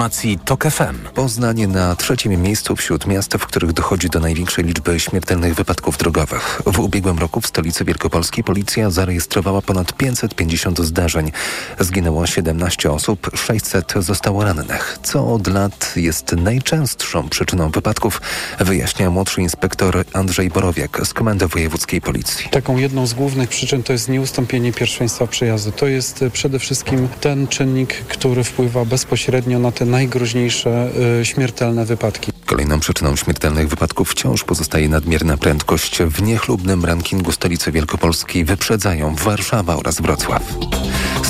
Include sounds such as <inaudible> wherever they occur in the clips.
informacji TOK FM. Poznań na trzecim miejscu wśród miast, w których dochodzi do największej liczby śmiertelnych wypadków drogowych. W ubiegłym roku w stolicy Wielkopolskiej policja zarejestrowała ponad 550 zdarzeń. Zginęło 17 osób, 600 zostało rannych. Co od lat jest najczęstszą przyczyną wypadków, wyjaśnia młodszy inspektor Andrzej Borowiak z Komendy Wojewódzkiej Policji. Taką jedną z głównych przyczyn to jest nieustąpienie pierwszeństwa przejazdu. To jest przede wszystkim ten czynnik, który wpływa bezpośrednio na te najgroźniejsze y, śmiertelne wypadki. Kolejną przyczyną śmiertelnych wypadków wciąż pozostaje nadmierna prędkość. W niechlubnym rankingu stolicy Wielkopolski wyprzedzają Warszawa oraz Wrocław.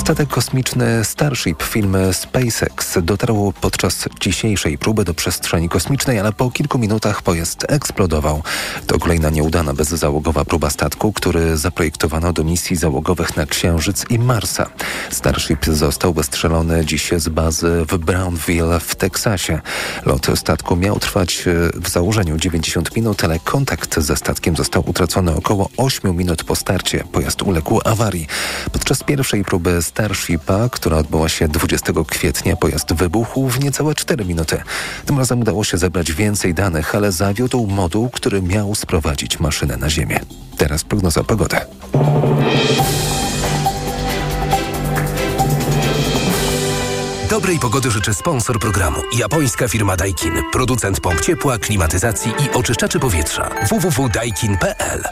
Statek kosmiczny Starship firmy SpaceX dotarł podczas dzisiejszej próby do przestrzeni kosmicznej, ale po kilku minutach pojazd eksplodował. To kolejna nieudana bezzałogowa próba statku, który zaprojektowano do misji załogowych na Księżyc i Marsa. Starship został wystrzelony dziś z bazy w Brownville w Teksasie. Lot statku miał trwać e, w założeniu 90 minut, ale kontakt ze statkiem został utracony około 8 minut po starcie. Pojazd uległ awarii. Podczas pierwszej próby Starshipa, która odbyła się 20 kwietnia, pojazd wybuchł w niecałe 4 minuty. Tym razem udało się zebrać więcej danych, ale zawiódł moduł, który miał sprowadzić maszynę na Ziemię. Teraz prognoza pogody. Dobrej pogody życzy sponsor programu. Japońska firma Daikin. Producent pomp ciepła, klimatyzacji i oczyszczaczy powietrza. www.daikin.pl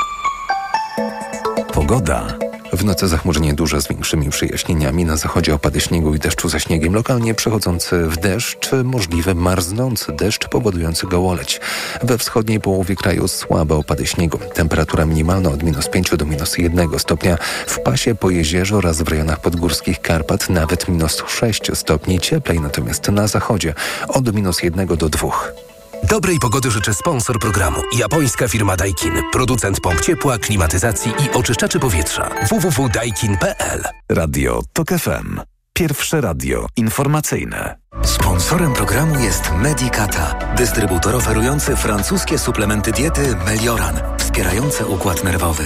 Pogoda. W nocy zachmurzenie duże z większymi przyjaśnieniami. Na zachodzie opady śniegu i deszczu ze śniegiem. Lokalnie przechodzący w deszcz, możliwy marznący deszcz powodujący gołoleć. We wschodniej połowie kraju słabe opady śniegu. Temperatura minimalna od minus 5 do minus 1 stopnia. W pasie po jezierze oraz w rejonach podgórskich Karpat nawet minus 6 stopni. Cieplej natomiast na zachodzie od minus 1 do 2. Dobrej pogody życzy sponsor programu. Japońska firma Daikin. Producent pomp ciepła, klimatyzacji i oczyszczaczy powietrza. www.daikin.pl Radio TOK FM. Pierwsze radio informacyjne. Sponsorem programu jest Medicata, dystrybutor oferujący francuskie suplementy diety Melioran, wspierające układ nerwowy.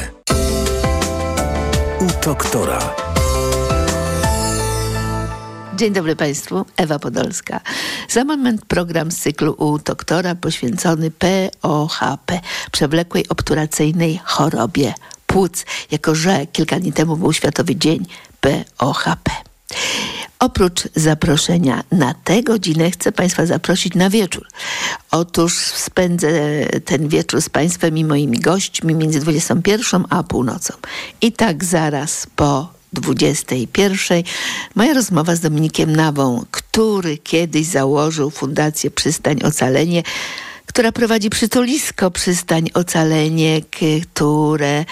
U doktora. Dzień dobry Państwu, Ewa Podolska. Za moment program z cyklu u doktora poświęcony POHP, przewlekłej obturacyjnej chorobie płuc, jako że kilka dni temu był Światowy Dzień POHP. Oprócz zaproszenia na tę godzinę chcę Państwa zaprosić na wieczór. Otóż spędzę ten wieczór z Państwem i moimi gośćmi między 21 a północą. I tak zaraz po 21. Moja rozmowa z Dominikiem Nawą, który kiedyś założył Fundację Przystań Ocalenie, która prowadzi przytulisko Przystań Ocalenie, które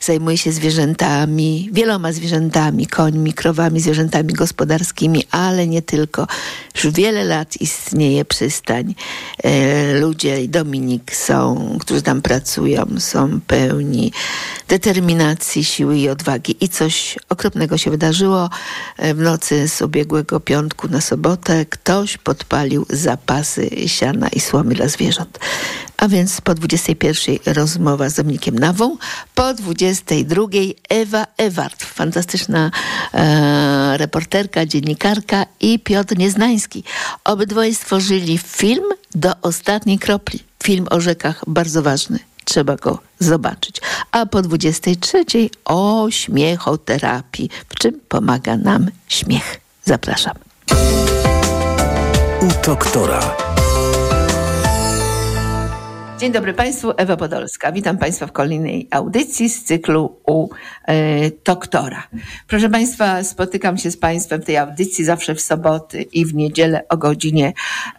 zajmuje się zwierzętami, wieloma zwierzętami, końmi, krowami, zwierzętami gospodarskimi, ale nie tylko. Już wiele lat istnieje przystań. E, ludzie i Dominik są, którzy tam pracują, są pełni determinacji, siły i odwagi. I coś okropnego się wydarzyło e, w nocy z ubiegłego piątku na sobotę. Ktoś podpalił zapasy siana i słomy dla zwierząt. A więc po 21 rozmowa z Dominikiem Nawą, po 22 Ewa Ewart, fantastyczna e, reporterka, dziennikarka i Piotr Nieznański. Obydwoje stworzyli film do ostatniej kropli. Film o rzekach bardzo ważny. Trzeba go zobaczyć. A po 23 o śmiechoterapii, w czym pomaga nam śmiech. Zapraszam. U doktora. Dzień dobry Państwu, Ewa Podolska. Witam Państwa w kolejnej audycji z cyklu u e, doktora. Proszę Państwa, spotykam się z Państwem w tej audycji zawsze w soboty i w niedzielę o godzinie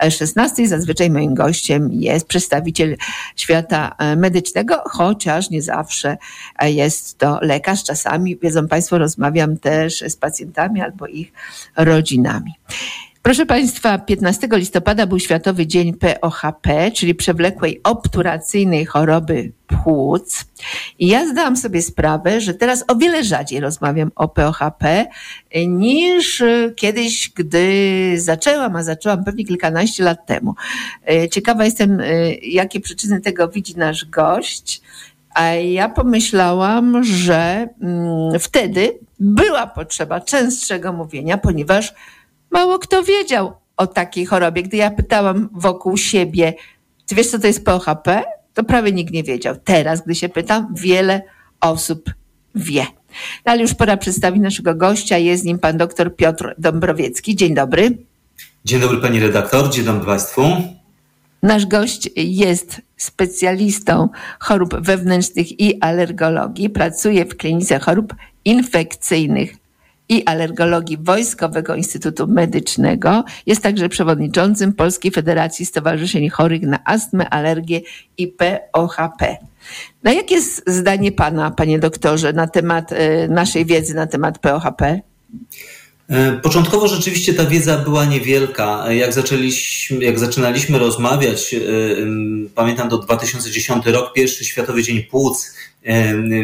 16. Zazwyczaj moim gościem jest przedstawiciel świata e, medycznego, chociaż nie zawsze jest to lekarz. Czasami, wiedzą Państwo, rozmawiam też z pacjentami albo ich rodzinami. Proszę Państwa, 15 listopada był Światowy Dzień POHP, czyli przewlekłej obturacyjnej choroby płuc. I ja zdałam sobie sprawę, że teraz o wiele rzadziej rozmawiam o POHP niż kiedyś, gdy zaczęłam, a zaczęłam pewnie kilkanaście lat temu. Ciekawa jestem, jakie przyczyny tego widzi nasz gość. A ja pomyślałam, że mm, wtedy była potrzeba częstszego mówienia, ponieważ mało kto wiedział o takiej chorobie. Gdy ja pytałam wokół siebie, ty wiesz, co to jest POHP? To prawie nikt nie wiedział. Teraz, gdy się pytam, wiele osób wie. No, ale już pora przedstawić naszego gościa. Jest nim pan dr Piotr Dąbrowiecki. Dzień dobry. Dzień dobry pani redaktor, dzień dobry państwu. Nasz gość jest specjalistą chorób wewnętrznych i alergologii. Pracuje w klinice chorób infekcyjnych i alergologii Wojskowego Instytutu Medycznego. Jest także przewodniczącym Polskiej Federacji Stowarzyszeń Chorych na Astmę, Alergię i POHP. No jakie jest zdanie pana, panie doktorze, na temat e, naszej wiedzy na temat POHP? E, początkowo rzeczywiście ta wiedza była niewielka. Jak, zaczęliśmy, jak zaczynaliśmy rozmawiać, e, pamiętam do 2010 rok, pierwszy Światowy Dzień Płuc,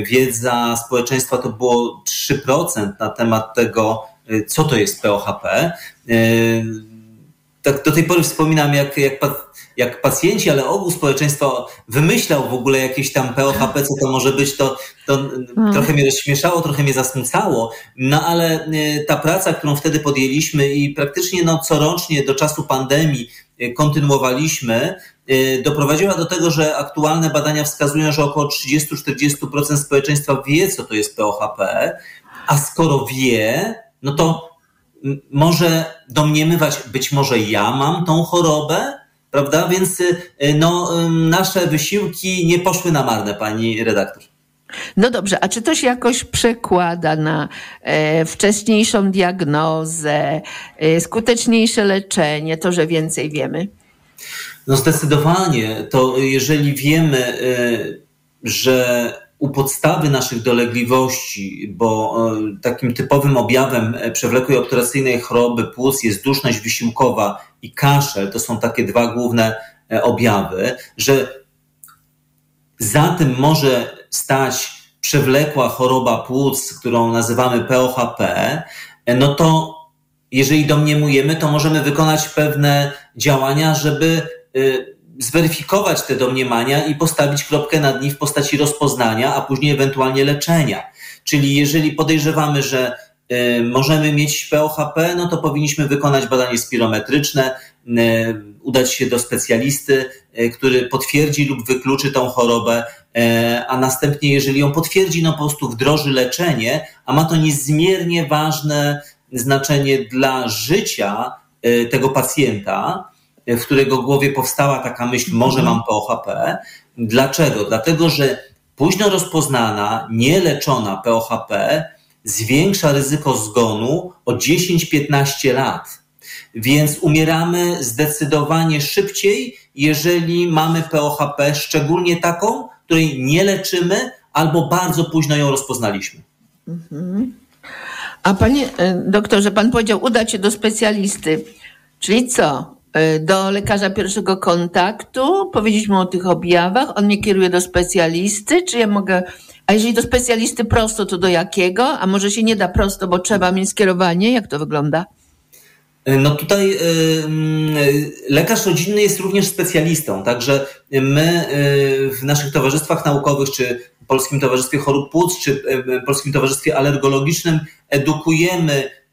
wiedza społeczeństwa to było 3% na temat tego, co to jest POHP. Tak do tej pory wspominam, jak, jak jak pacjenci, ale ogół społeczeństwa wymyślał w ogóle jakieś tam POHP, co to może być, to, to hmm. trochę mnie rozśmieszało, trochę mnie zasmucało. No ale e, ta praca, którą wtedy podjęliśmy i praktycznie no, corocznie do czasu pandemii e, kontynuowaliśmy, e, doprowadziła do tego, że aktualne badania wskazują, że około 30-40% społeczeństwa wie, co to jest POHP, a skoro wie, no to może domniemywać, być może ja mam tą chorobę, prawda? Więc y, no, nasze wysiłki nie poszły na marne, pani redaktor. No dobrze, a czy to się jakoś przekłada na e, wcześniejszą diagnozę, e, skuteczniejsze leczenie, to, że więcej wiemy? No zdecydowanie. To jeżeli wiemy, e, że u podstawy naszych dolegliwości, bo e, takim typowym objawem e, przewlekłej obturacyjnej choroby płuc jest duszność wysiłkowa i kaszel, to są takie dwa główne e, objawy, że za tym może stać przewlekła choroba płuc, którą nazywamy POHP, no to jeżeli domniemujemy, to możemy wykonać pewne działania, żeby zweryfikować te domniemania i postawić kropkę nad nimi w postaci rozpoznania, a później ewentualnie leczenia. Czyli jeżeli podejrzewamy, że y, możemy mieć POHP, no to powinniśmy wykonać badanie spirometryczne, y, udać się do specjalisty, y, który potwierdzi lub wykluczy tą chorobę, a następnie, jeżeli ją potwierdzi, no po prostu wdroży leczenie, a ma to niezmiernie ważne znaczenie dla życia tego pacjenta, w którego głowie powstała taka myśl, może mam POHP. Dlaczego? Dlatego, że późno rozpoznana, nieleczona POHP zwiększa ryzyko zgonu o 10-15 lat. Więc umieramy zdecydowanie szybciej, jeżeli mamy POHP, szczególnie taką, której nie leczymy albo bardzo późno ją rozpoznaliśmy. Mhm. A panie e, doktorze, pan powiedział, udać się do specjalisty. Czyli co? E, do lekarza pierwszego kontaktu, powiedzieć mu o tych objawach, on mnie kieruje do specjalisty, czy ja mogę, a jeżeli do specjalisty prosto, to do jakiego? A może się nie da prosto, bo trzeba mieć skierowanie? Jak to wygląda? E, no tutaj y, lekarz rodzinny jest również specjalistą, także my w naszych towarzystwach naukowych, czy Polskim Towarzystwie Chorób Płuc, czy Polskim Towarzystwie Alergologicznym edukujemy Mm,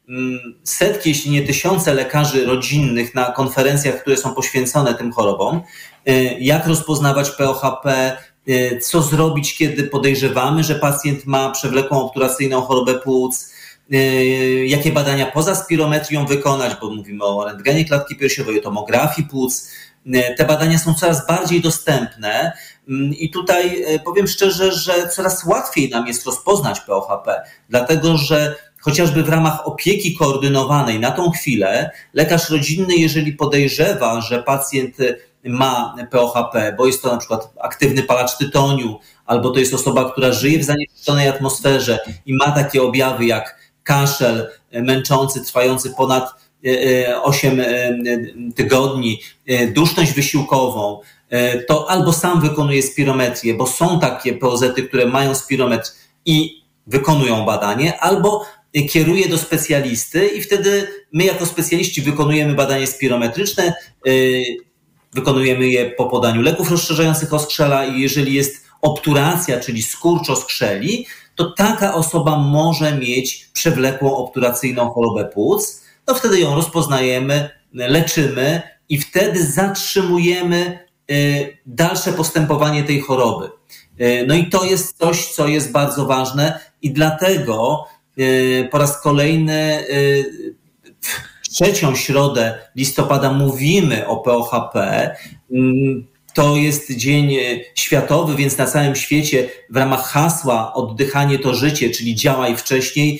setki, jeśli nie tysiące lekarzy rodzinnych na konferencjach, które są poświęcone tym chorobom. Y, jak rozpoznawać POHP, y, co zrobić, kiedy podejrzewamy, że pacjent ma przewlekłą obturacyjną chorobę płuc, y, jakie badania poza spirometrią wykonać, bo mówimy o rentgenie klatki piersiowej, o tomografii płuc. Te badania są coraz bardziej dostępne. Mm, i tutaj powiem szczerze, że coraz łatwiej nam jest rozpoznać POHP, dlatego że chociażby w ramach opieki koordynowanej na tą chwilę, lekarz rodzinny, jeżeli podejrzewa, że pacjent ma POHP, bo jest to na przykład aktywny palacz tytoniu, albo to jest osoba, która żyje w zanieczyszczonej atmosferze i ma takie objawy jak kaszel męczący, trwający ponad 8 e, e, tygodni, e, duszność wysiłkową, to albo sam wykonuje spirometrię, bo są takie POZ-y, które mają spirometr i wykonują badanie, albo kieruje do specjalisty i wtedy my jako specjaliści wykonujemy badanie spirometryczne, y, wykonujemy je po podaniu leków rozszerzających oskrzela i jeżeli jest obturacja, czyli skurcz oskrzeli, to taka osoba może mieć przewlekłą obturacyjną chorobę płuc, no wtedy ją rozpoznajemy, leczymy i wtedy zatrzymujemy dalsze postępowanie tej choroby. No i to jest coś, co jest bardzo ważne i dlatego po raz kolejny trzecią środę listopada mówimy o POHP. Mm, to jest dzień e, światowy, więc na całym świecie w ramach hasła oddychanie to życie, czyli działaj wcześniej,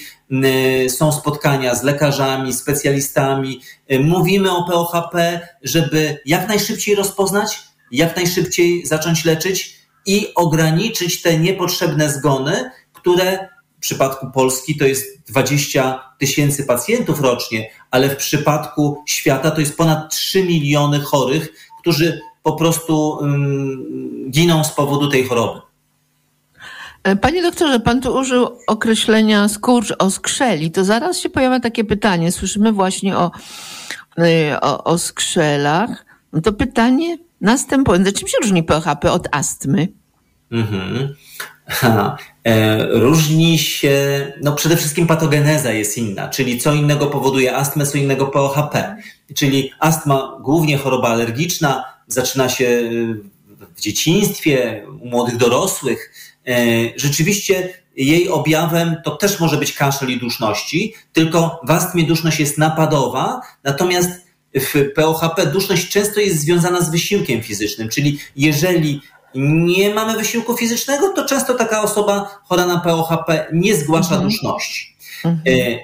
są spotkania z lekarzami, specjalistami. Mówimy o POHP, żeby jak najszybciej rozpoznać, jak najszybciej zacząć leczyć i ograniczyć te niepotrzebne zgony, które w przypadku Polski to jest 20 tysięcy pacjentów rocznie, ale w przypadku świata to jest ponad 3 miliony chorych, którzy po prostu um, giną z powodu tej choroby. Panie doktorze, pan tu użył określenia skurcz o skrzeli. To zaraz się pojawia takie pytanie. Słyszymy właśnie o, e, o, o skrzelach. No to pytanie następujące. Czym się różni PHP od astmy? Mhm. E, różni się, no przede wszystkim patogeneza jest inna, czyli co innego powoduje astmę, co innego POHP. Czyli astma głównie choroba alergiczna, zaczyna się y, w dzieciństwie, u młodych dorosłych. E, rzeczywiście jej objawem to też może być kaszel i duszności, tylko w astmie duszność jest napadowa, natomiast w POHP duszność często jest związana z wysiłkiem fizycznym, czyli jeżeli nie mamy wysiłku fizycznego, to często taka osoba chora na POHP nie zgłasza mhm. duszności. Mhm. E,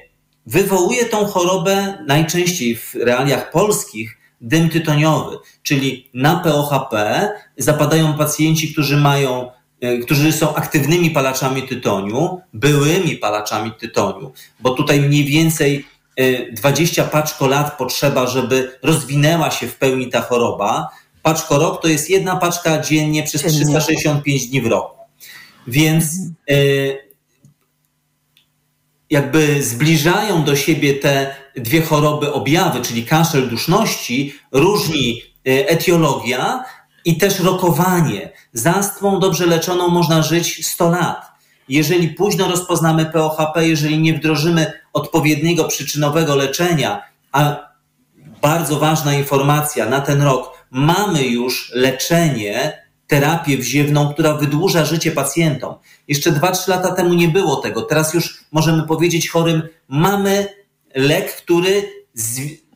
wywołuje tą chorobę najczęściej w realiach polskich dym tytoniowy, czyli na POHP zapadają pacjenci, którzy mają e, którzy są aktywnymi palaczami tytoniu, byłymi palaczami tytoniu, bo tutaj mniej więcej 20 e, paczko lat potrzeba, żeby rozwinęła się w pełni ta choroba. Paczko rok to jest jedna paczka dziennie przez 365 dni w roku. Więc e, jakby zbliżają do siebie te dwie choroby objawy, czyli kaszel duszności, różni e, etiologia i też rokowanie. Z astmą dobrze leczoną można żyć 100 lat. Jeżeli późno rozpoznamy POHP, jeżeli nie wdrożymy odpowiedniego przyczynowego leczenia, a bardzo ważna informacja na ten rok, mamy już leczenie, terapię wziewną, która wydłuża życie pacjentom. Jeszcze 2-3 lata temu nie było tego. Teraz już możemy powiedzieć chorym, mamy lek, który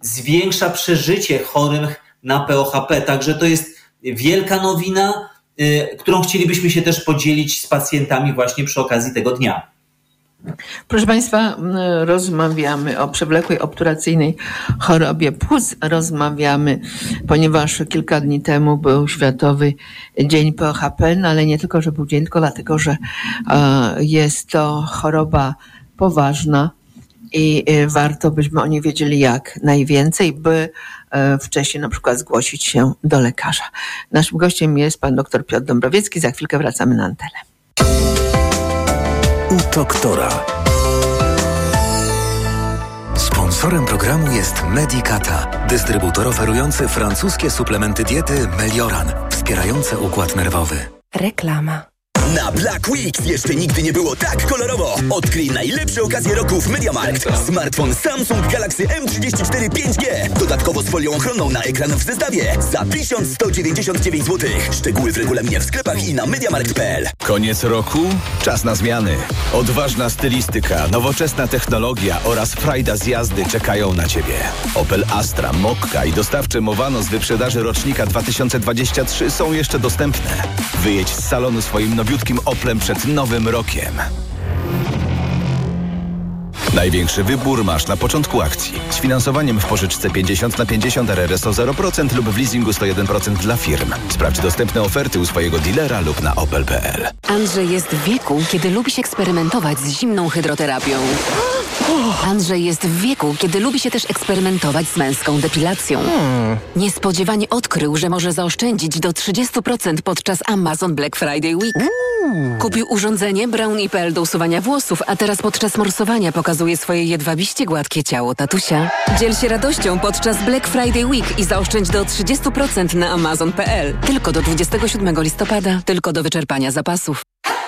zwiększa przeżycie chorych na POHP. Także to jest wielka nowina, y, którą chcielibyśmy się też podzielić z pacjentami właśnie przy okazji tego dnia. Proszę Państwa, rozmawiamy o przewlekłej obturacyjnej chorobie płuc. Rozmawiamy, ponieważ kilka dni temu był Światowy Dzień PHP, no ale nie tylko, że był dzień, tylko dlatego, że e, jest to choroba poważna i e, warto byśmy o niej wiedzieli jak najwięcej, by e, wcześniej na przykład zgłosić się do lekarza. Naszym gościem jest pan dr Piotr Dąbrowiecki. Za chwilkę wracamy na antenę u doktora. Sponsorem programu jest Medicata, dystrybutor oferujący francuskie suplementy diety Melioran, wspierające układ nerwowy. Reklama. Na Black Week jeszcze nigdy nie było tak kolorowo. Odkryj najlepsze okazje roku w MediaMarkt. Smartfon Samsung Galaxy M34 5G. Dodatkowo z folią ochronną na ekran w zestawie za 1199 zł. Szczegóły w regulaminie w sklepach i na MediaMarkt.pl. Koniec roku? Czas na zmiany. Odważna stylistyka, nowoczesna technologia oraz frajda z jazdy czekają na Ciebie. Opel Astra, Mokka i dostawcze Mowano z wyprzedaży rocznika 2023 są jeszcze dostępne. Wyjedź z salonu swoim nowiutkim nowiutkim Oplem przed nowym rokiem. Największy wybór masz na początku akcji. Z finansowaniem w pożyczce 50 na 50 RRSO 0% lub w leasingu 101% dla firm. Sprawdź dostępne oferty u swojego dealera lub na opel.pl. Andrzej jest w wieku, kiedy lubi się eksperymentować z zimną hydroterapią. Andrzej jest w wieku, kiedy lubi się też eksperymentować z męską depilacją. Niespodziewanie odkrył, że może zaoszczędzić do 30% podczas Amazon Black Friday Week. Kupił urządzenie Brownie.pl do usuwania włosów, a teraz podczas morsowania pokazuje swoje jedwabiście gładkie ciało tatusia. Dziel się radością podczas Black Friday Week i zaoszczędź do 30% na Amazon.pl. Tylko do 27 listopada, tylko do wyczerpania zapasów.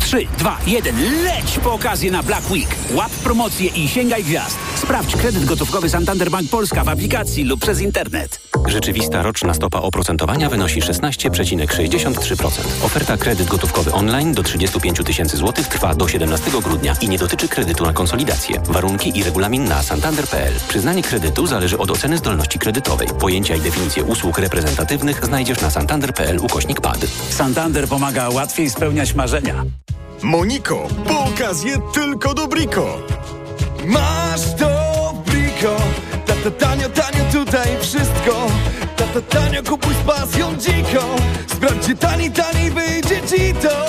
3, 2, 1, leć po okazję na Black Week. Łap promocje i sięgaj gwiazd. Sprawdź kredyt gotówkowy Santander Bank Polska w aplikacji lub przez internet. Rzeczywista roczna stopa oprocentowania wynosi 16,63%. Oferta kredyt gotówkowy online do 35 tysięcy złotych trwa do 17 grudnia i nie dotyczy kredytu na konsolidację. Warunki i regulamin na santander.pl. Przyznanie kredytu zależy od oceny zdolności kredytowej. Pojęcia i definicje usług reprezentatywnych znajdziesz na santander.pl ukośnik PAD. Santander pomaga łatwiej spełniać marzenia. Moniko, po okazję tylko do Brico. Masz to Brico, tata tanio, tanio tutaj wszystko. Tata tanio, kupuj z pasją dziką. Sprawdź, gdzie tani, tani wyjdzie ci to.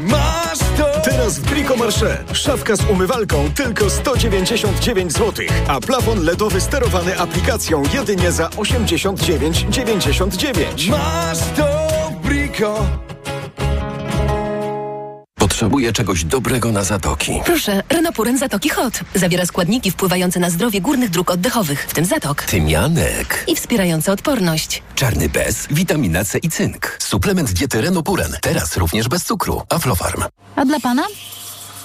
Masz to. Teraz w Brico Marché. Szafka z umywalką tylko 199 zł, a plafon LEDowy sterowany aplikacją jedynie za 89,99. Masz to Brico. Potrzebuję czegoś dobrego na zatoki. Proszę, Renopuren Zatoki Hot. Zawiera składniki wpływające na zdrowie górnych dróg oddechowych, w tym zatok. Tymianek. I wspierające odporność. Czarny bez, witamina C i cynk. Suplement diety Renopuren. Teraz również bez cukru. Aflofarm. A dla pana?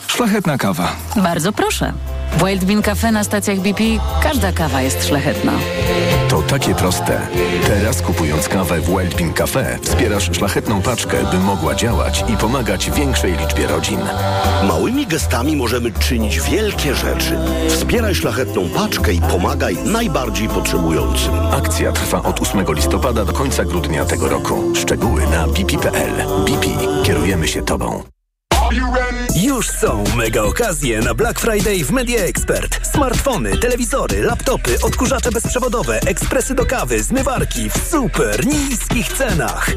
Szlachetna kawa. Bardzo proszę. W Wild Bean Cafe na stacjach BP każda kawa jest szlachetna. To takie proste. Teraz kupując kawę w Wild Bean Cafe wspierasz szlachetną paczkę, by mogła działać i pomagać większej liczbie rodzin. Małymi gestami możemy czynić wielkie rzeczy. Wspieraj szlachetną paczkę i pomagaj najbardziej potrzebującym. Akcja trwa od 8 listopada do końca grudnia tego roku. Szczegóły na bp.pl. BP. Kierujemy się Tobą. Już są mega okazje na Black Friday w Media Expert. Smartfony, telewizory, laptopy, odkurzacze bezprzewodowe, ekspresy do kawy, zmywarki w super niskich cenach.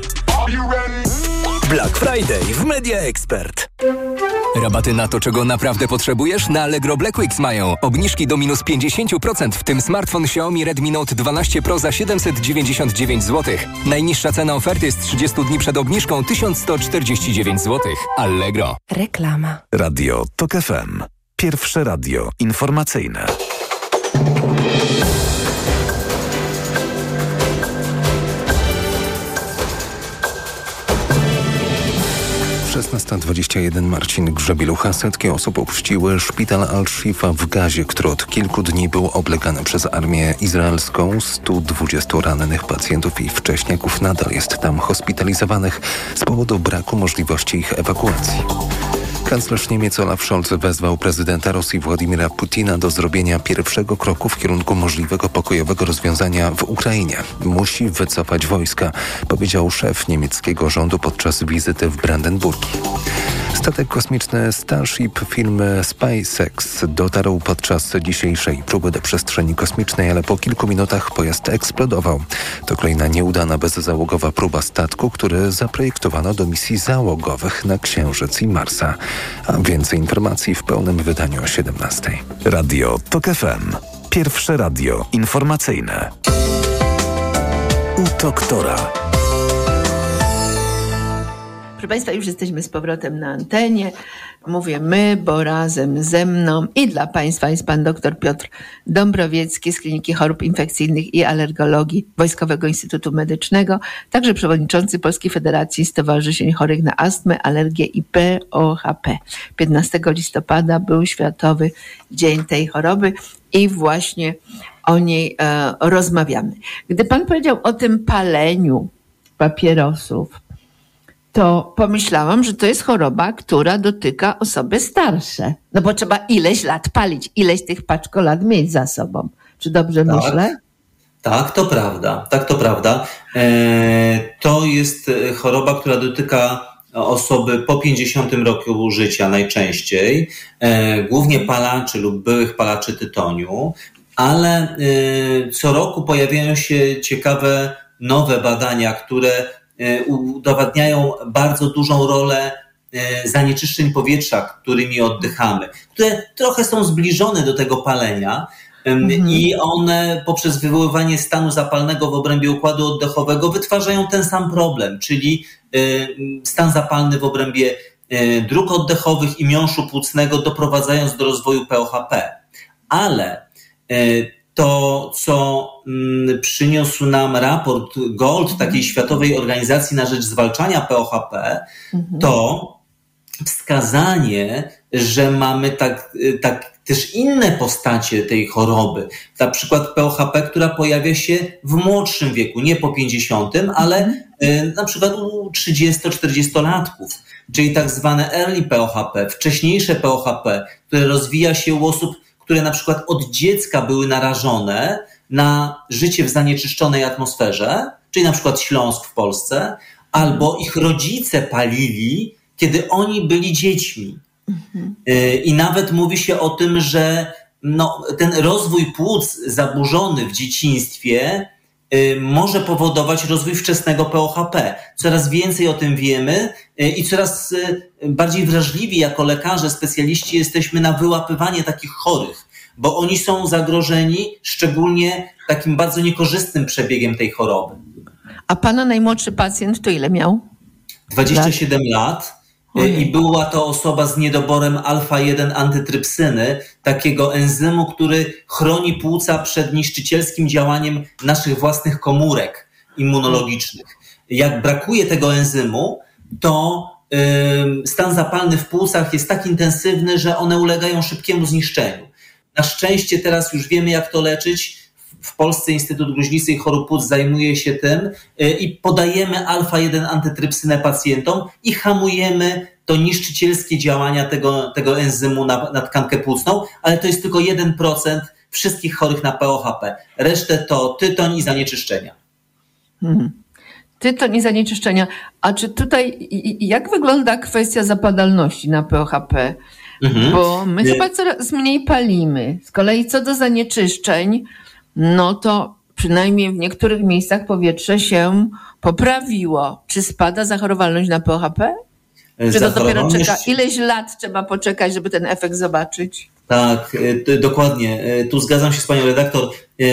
Black Friday w Media Expert. Rabaty na to, czego naprawdę potrzebujesz? Na Allegro Black Weeks mają. Obniżki do minus 50%, w tym smartfon Xiaomi Redmi Note 12 Pro za 799 zł. Najniższa cena oferty z 30 dni przed obniżką 1149 zł. Allegro. Reklama. Radio TOK FM. Pierwsze radio informacyjne. 16.21 Marcin Grzebielucha. Setki osób opuściły szpital Al-Shifa w Gazie, który od kilku dni był oblegany przez armię izraelską. 120 rannych pacjentów i wcześniaków nadal jest tam hospitalizowanych z powodu braku możliwości ich ewakuacji. Kanclerz Niemiec Olaf Scholz wezwał prezydenta Rosji Władimira Putina do zrobienia pierwszego kroku w kierunku możliwego pokojowego rozwiązania w Ukrainie. Musi wycofać wojska, powiedział szef niemieckiego rządu podczas wizyty w Brandenburgii. Statek kosmiczny Starship firmy SpaceX dotarł podczas dzisiejszej próby do przestrzeni kosmicznej, ale po kilku minutach pojazd eksplodował. To kolejna nieudana bezzałogowa próba statku, który zaprojektowano do misji załogowych na Księżyc i Marsa. A więcej informacji w pełnym wydaniu o 17. Radio TOK FM. Pierwsze radio informacyjne. U doktora. Proszę Państwa, już jesteśmy z powrotem na antenie. Mówię my, bo razem ze mną i dla Państwa jest Pan dr Piotr Dąbrowiecki z Kliniki Chorób Infekcyjnych i Alergologii Wojskowego Instytutu Medycznego, także przewodniczący Polskiej Federacji Stowarzyszeń Chorych na Astmę, Alergię i POHP. 15 listopada był Światowy Dzień tej choroby i właśnie o niej e, rozmawiamy. Gdy Pan powiedział o tym paleniu papierosów, to pomyślałam, że to jest choroba, która dotyka osoby starsze. No bo trzeba ileś lat palić, ileś tych paczkolat mieć za sobą. Czy dobrze Tak. myślę? Tak, to prawda. Tak, to prawda. E, To jest e, choroba, która dotyka osoby po 50 roku życia najczęściej, e, głównie palaczy lub byłych palaczy tytoniu, ale e, co roku pojawiają się ciekawe nowe badania, które udowadniają bardzo dużą rolę zanieczyszczeń powietrza, którymi oddychamy, które trochę są zbliżone do tego palenia, Mhm. I one poprzez wywoływanie stanu zapalnego w obrębie układu oddechowego wytwarzają ten sam problem, czyli stan zapalny w obrębie dróg oddechowych i miąższu płucnego, doprowadzając do rozwoju POHP. Ale to, co mm, przyniósł nam raport GOLD, mhm. takiej Światowej Organizacji na Rzecz Zwalczania POHP, mhm. to wskazanie, że mamy tak, tak też inne postacie tej choroby. Na przykład POHP, która pojawia się w młodszym wieku, nie po 50, ale mhm. na przykład u 30-40-latków, czyli tak zwane early POHP, wcześniejsze POHP, które rozwija się u osób które na przykład od dziecka były narażone na życie w zanieczyszczonej atmosferze, czyli na przykład Śląsk w Polsce, albo ich rodzice palili, kiedy oni byli dziećmi. Mhm. I nawet mówi się o tym, że no, ten rozwój płuc zaburzony w dzieciństwie Y, może powodować rozwój wczesnego POHP. Coraz więcej o tym wiemy y, i coraz y, bardziej wrażliwi jako lekarze, specjaliści jesteśmy na wyłapywanie takich chorych, bo oni są zagrożeni szczególnie takim bardzo niekorzystnym przebiegiem tej choroby. A pana najmłodszy pacjent to ile miał? 27 lat i była to osoba z niedoborem alfa-1 antytrypsyny, takiego enzymu, który chroni płuca przed niszczycielskim działaniem naszych własnych komórek immunologicznych. Jak brakuje tego enzymu, to stan zapalny w płucach jest tak intensywny, że one ulegają szybkiemu zniszczeniu. Na szczęście teraz już wiemy, jak to leczyć w Polsce Instytut Gruźlicy i Chorób Płuc zajmuje się tym y, i podajemy alfa-1 antytrypsynę pacjentom i hamujemy to niszczycielskie działania tego, tego enzymu na, na tkankę płucną, ale to jest tylko 1% wszystkich chorych na POHP. Resztę to tytoń i zanieczyszczenia. Hmm. Tytoń i zanieczyszczenia. A czy tutaj, jak wygląda kwestia zapadalności na POHP? Mhm. Bo my chyba coraz mniej palimy. Z kolei co do zanieczyszczeń, no to przynajmniej w niektórych miejscach powietrze się poprawiło. Czy spada zachorowalność na POHP? Czy to dopiero czeka? Ileś lat trzeba poczekać, żeby ten efekt zobaczyć? Tak, e, dokładnie. E, tu zgadzam się z panią redaktor, e,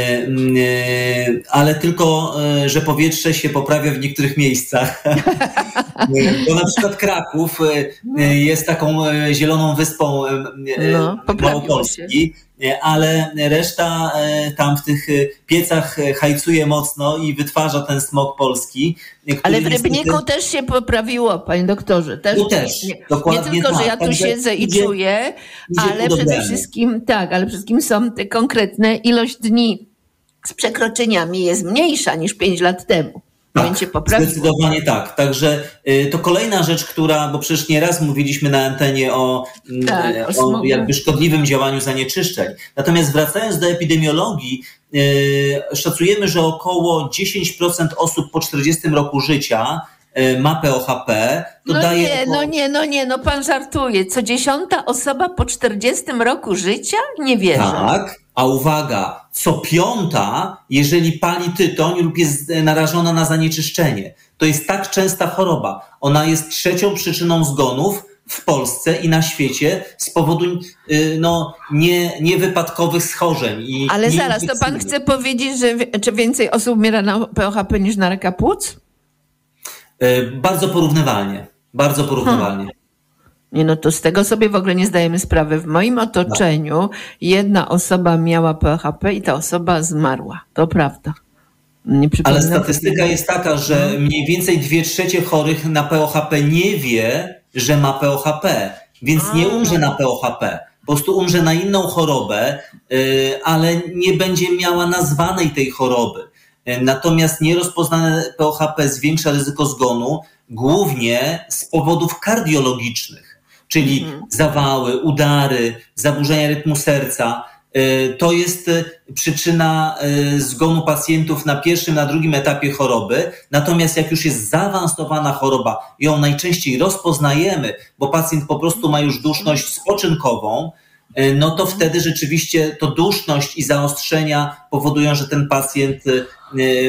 ale tylko, że powietrze się poprawia w niektórych miejscach. <laughs> Bo na przykład Kraków jest taką zieloną wyspą no, Małopolski, ale reszta tam w tych piecach hajcuje mocno i wytwarza ten smog polski. Ale w Rybniku niestety... też się poprawiło, panie doktorze. Też, tu też, nie, dokładnie Nie tylko, tak. że ja tu siedzę i idzie, czuję, idzie ale przede wszystkim, tak, ale przede wszystkim są te konkretne ilość dni z przekroczeniami jest mniejsza niż 5 lat temu. Tak, zdecydowanie tak. Także y, to kolejna rzecz, która, bo przecież nieraz mówiliśmy na antenie o, mm, tak, o, o jakby szkodliwym działaniu zanieczyszczeń. Natomiast wracając do epidemiologii, y, szacujemy, że około 10% osób po 40 roku życia y, ma POHP. To no daje nie, no nie, no nie, no pan żartuje. Co dziesiąta osoba po 40 roku życia? Nie wierzę. Tak, a uwaga, co piąta, jeżeli pali tytoń lub jest narażona na zanieczyszczenie. To jest tak częsta choroba. Ona jest trzecią przyczyną zgonów w Polsce i na świecie z powodu y, no, nie, niewypadkowych schorzeń. I Ale zaraz, to pan chce powiedzieć, że czy więcej osób umiera na POHP niż na raka płuc? Y, bardzo porównywalnie. Bardzo porównywalnie. Hmm. Nie, no to z tego sobie w ogóle nie zdajemy sprawy. W moim otoczeniu jedna osoba miała PHP i ta osoba zmarła. To prawda. Ale statystyka jest taka, że no. mniej więcej dwie trzecie chorych na POHP nie wie, że ma POHP, więc nie umrze na POHP. Po prostu umrze na inną chorobę, y, ale nie będzie miała nazwanej tej choroby. Y, natomiast nierozpoznane POHP zwiększa ryzyko zgonu głównie z powodów kardiologicznych czyli mhm. zawały, udary, zaburzenia rytmu serca. Y, to jest y, przyczyna zgonu pacjentów na pierwszym, na drugim etapie choroby. Natomiast jak już jest zaawansowana choroba, ją najczęściej rozpoznajemy, bo pacjent po prostu ma już duszność spoczynkową, no to wtedy rzeczywiście to duszność i zaostrzenia powodują, że ten pacjent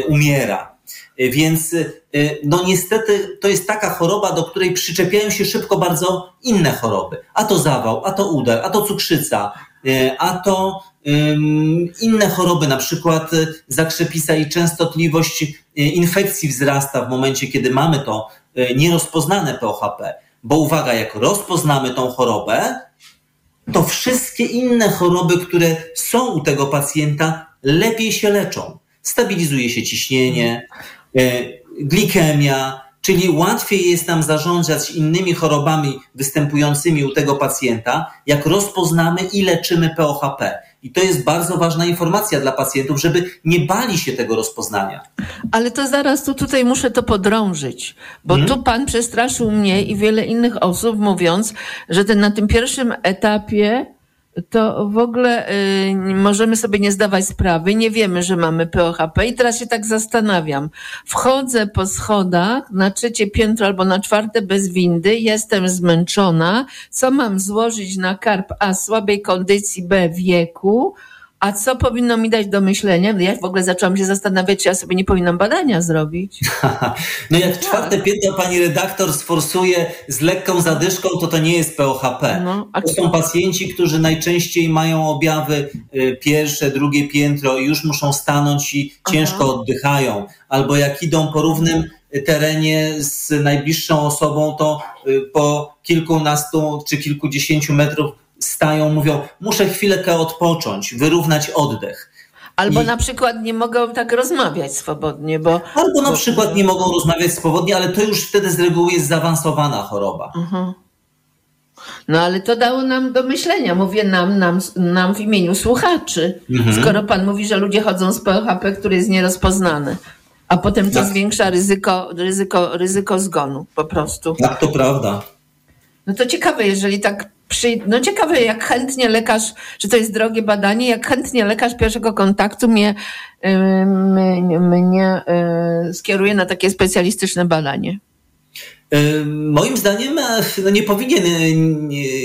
umiera. Więc no niestety to jest taka choroba, do której przyczepiają się szybko bardzo inne choroby. A to zawał, a to udar, a to cukrzyca, a to inne choroby, na przykład zakrzepisa i częstotliwość infekcji wzrasta w momencie, kiedy mamy to nierozpoznane POHP. Bo uwaga, jak rozpoznamy tą chorobę, to wszystkie inne choroby, które są u tego pacjenta, lepiej się leczą. Stabilizuje się ciśnienie, glikemia, czyli łatwiej jest nam zarządzać innymi chorobami występującymi u tego pacjenta, jak rozpoznamy i leczymy POHP. I to jest bardzo ważna informacja dla pacjentów, żeby nie bali się tego rozpoznania. Ale to zaraz tu tutaj muszę to podrążyć, bo hmm? tu pan przestraszył mnie i wiele innych osób, mówiąc, że ten, na tym pierwszym etapie to w ogóle y, możemy sobie nie zdawać sprawy, nie wiemy, że mamy POHP i teraz się tak zastanawiam. Wchodzę po schodach na trzecie piętro albo na czwarte bez windy, jestem zmęczona, co mam złożyć na karp A? Słabej kondycji, B wieku, a co powinno mi dać do myślenia? Ja w ogóle zaczęłam się zastanawiać, czy ja sobie nie powinnam badania zrobić. <laughs> no jak czwarte piętro pani redaktor sforsuje z lekką zadyszką, to to nie jest POHP. No. To są pacjenci, którzy najczęściej mają objawy y, pierwsze, drugie piętro i już muszą stanąć i ciężko Aha. oddychają. Albo jak idą po równym terenie z najbliższą osobą, to y, po kilkunastu czy kilkudziesięciu metrów stają, mówią, muszę chwilę odpocząć, wyrównać oddech. Albo I... na przykład nie mogą tak rozmawiać swobodnie, bo. Albo na przykład nie mogą rozmawiać swobodnie, ale to już wtedy z reguły jest zaawansowana choroba. Mhm. No ale to dało nam do myślenia. Mówię nam, nam, nam w imieniu słuchaczy. Mhm. Skoro pan mówi, że ludzie chodzą z PHP, który jest nierozpoznany, a potem to tak. zwiększa ryzyko, ryzyko, ryzyko zgonu po prostu. Tak, to prawda. No to ciekawe, jeżeli tak no ciekawe, jak chętnie lekarz, czy to jest drogie badanie, jak chętnie lekarz pierwszego kontaktu mnie, mnie, mnie skieruje na takie specjalistyczne badanie. Moim zdaniem no nie powinien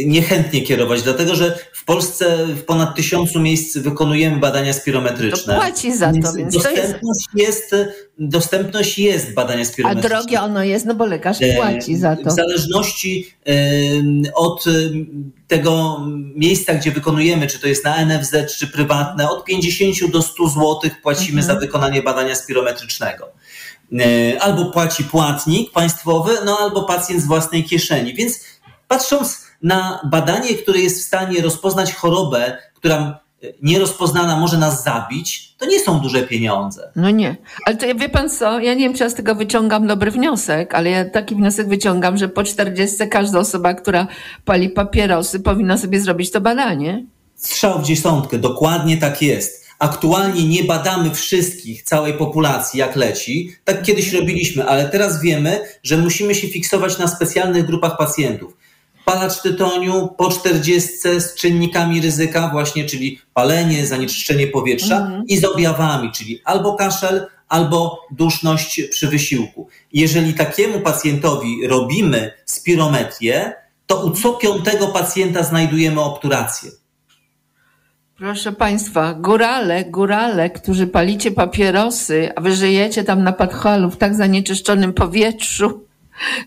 niechętnie kierować, dlatego że w Polsce w ponad tysiącu miejsc wykonujemy badania spirometryczne. To płaci za to, więc dostępność to jest... jest... dostępność jest badania spirometryczne. A drogie ono jest, no bo lekarz płaci za to. W zależności od tego miejsca, gdzie wykonujemy, czy to jest na NFZ, czy prywatne, od 50 do 100 zł płacimy mhm. za wykonanie badania spirometrycznego. E, albo płaci płatnik państwowy, no albo pacjent z własnej kieszeni. Więc patrząc na badanie, które jest w stanie rozpoznać chorobę, która nierozpoznana może nas zabić, to nie są duże pieniądze. No nie. Ale to wie pan co, ja nie wiem, czy ja z tego wyciągam dobry wniosek, ale ja taki wniosek wyciągam, że po 40 każda osoba, która pali papierosy, powinna sobie zrobić to badanie. Strzał w dziesiątkę, dokładnie tak jest. Aktualnie nie badamy wszystkich, całej populacji, jak leci. Tak kiedyś robiliśmy, ale teraz wiemy, że musimy się fiksować na specjalnych grupach pacjentów. Palacz tytoniu po 40 z czynnikami ryzyka, właśnie, czyli palenie, zanieczyszczenie powietrza mhm. i z objawami, czyli albo kaszel, albo duszność przy wysiłku. Jeżeli takiemu pacjentowi robimy spirometrię, to u co piątego pacjenta znajdujemy obturację. Proszę Państwa, górale, górale, którzy palicie papierosy, a wy żyjecie tam na Podhalu w tak zanieczyszczonym powietrzu,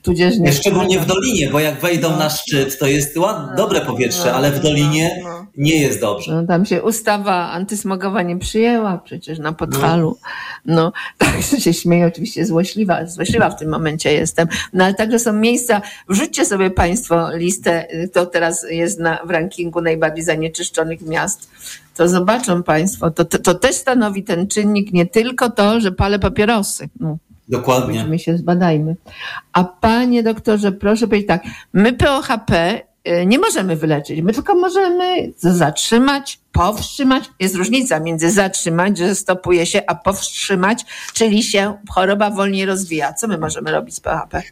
tudzież nie... Szczególnie w Dolinie, bo jak wejdą no. na szczyt, to jest ładne, dobre powietrze, no, ale w Dolinie no, no. nie jest dobrze. No, tam się ustawa antysmogowa nie przyjęła przecież na Podhalu. No, <laughs> tak się śmieję, oczywiście złośliwa, złośliwa w tym momencie jestem. No ale także są miejsca, wrzućcie sobie Państwo listę, to teraz jest na, w rankingu najbardziej zanieczyszczonych miast to zobaczą Państwo, to, to, to też stanowi ten czynnik nie tylko to, że palę papierosy. No. Dokładnie. My się zbadajmy. A panie doktorze, proszę powiedzieć tak, my POHP y, nie możemy wyleczyć, my tylko możemy zatrzymać, powstrzymać. Jest różnica między zatrzymać, że stopuje się, a powstrzymać, czyli się choroba wolniej rozwija. Co my możemy robić z POHP?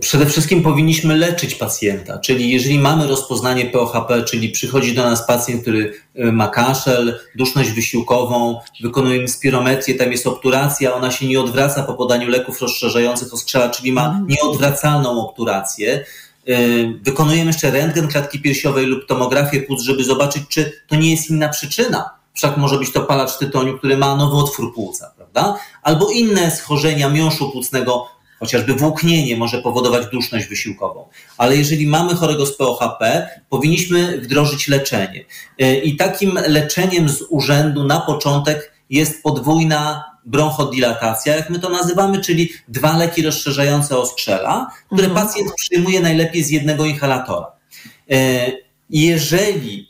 Przede wszystkim powinniśmy leczyć pacjenta, czyli jeżeli mamy rozpoznanie POHP, czyli przychodzi do nas pacjent, który e, ma kaszel, duszność wysiłkową, wykonujemy spirometrię, tam jest obturacja, ona się nie odwraca po podaniu leków rozszerzających oskrzela, czyli ma mhm. nieodwracalną obturację. E, wykonujemy jeszcze rentgen klatki piersiowej lub tomografię płuc, żeby zobaczyć, czy to nie jest inna przyczyna wszak może być to palacz tytoniu, który ma nowotwór płuca, prawda? Albo inne schorzenia miąższu płucnego, chociażby włóknienie może powodować duszność wysiłkową. Ale jeżeli mamy chorego z POHP, powinniśmy wdrożyć leczenie. Y, I takim leczeniem z urzędu na początek jest podwójna bronchodilatacja, jak my to nazywamy, czyli dwa leki rozszerzające oskrzela, które Mhm. pacjent przyjmuje najlepiej z jednego inhalatora. E, Jeżeli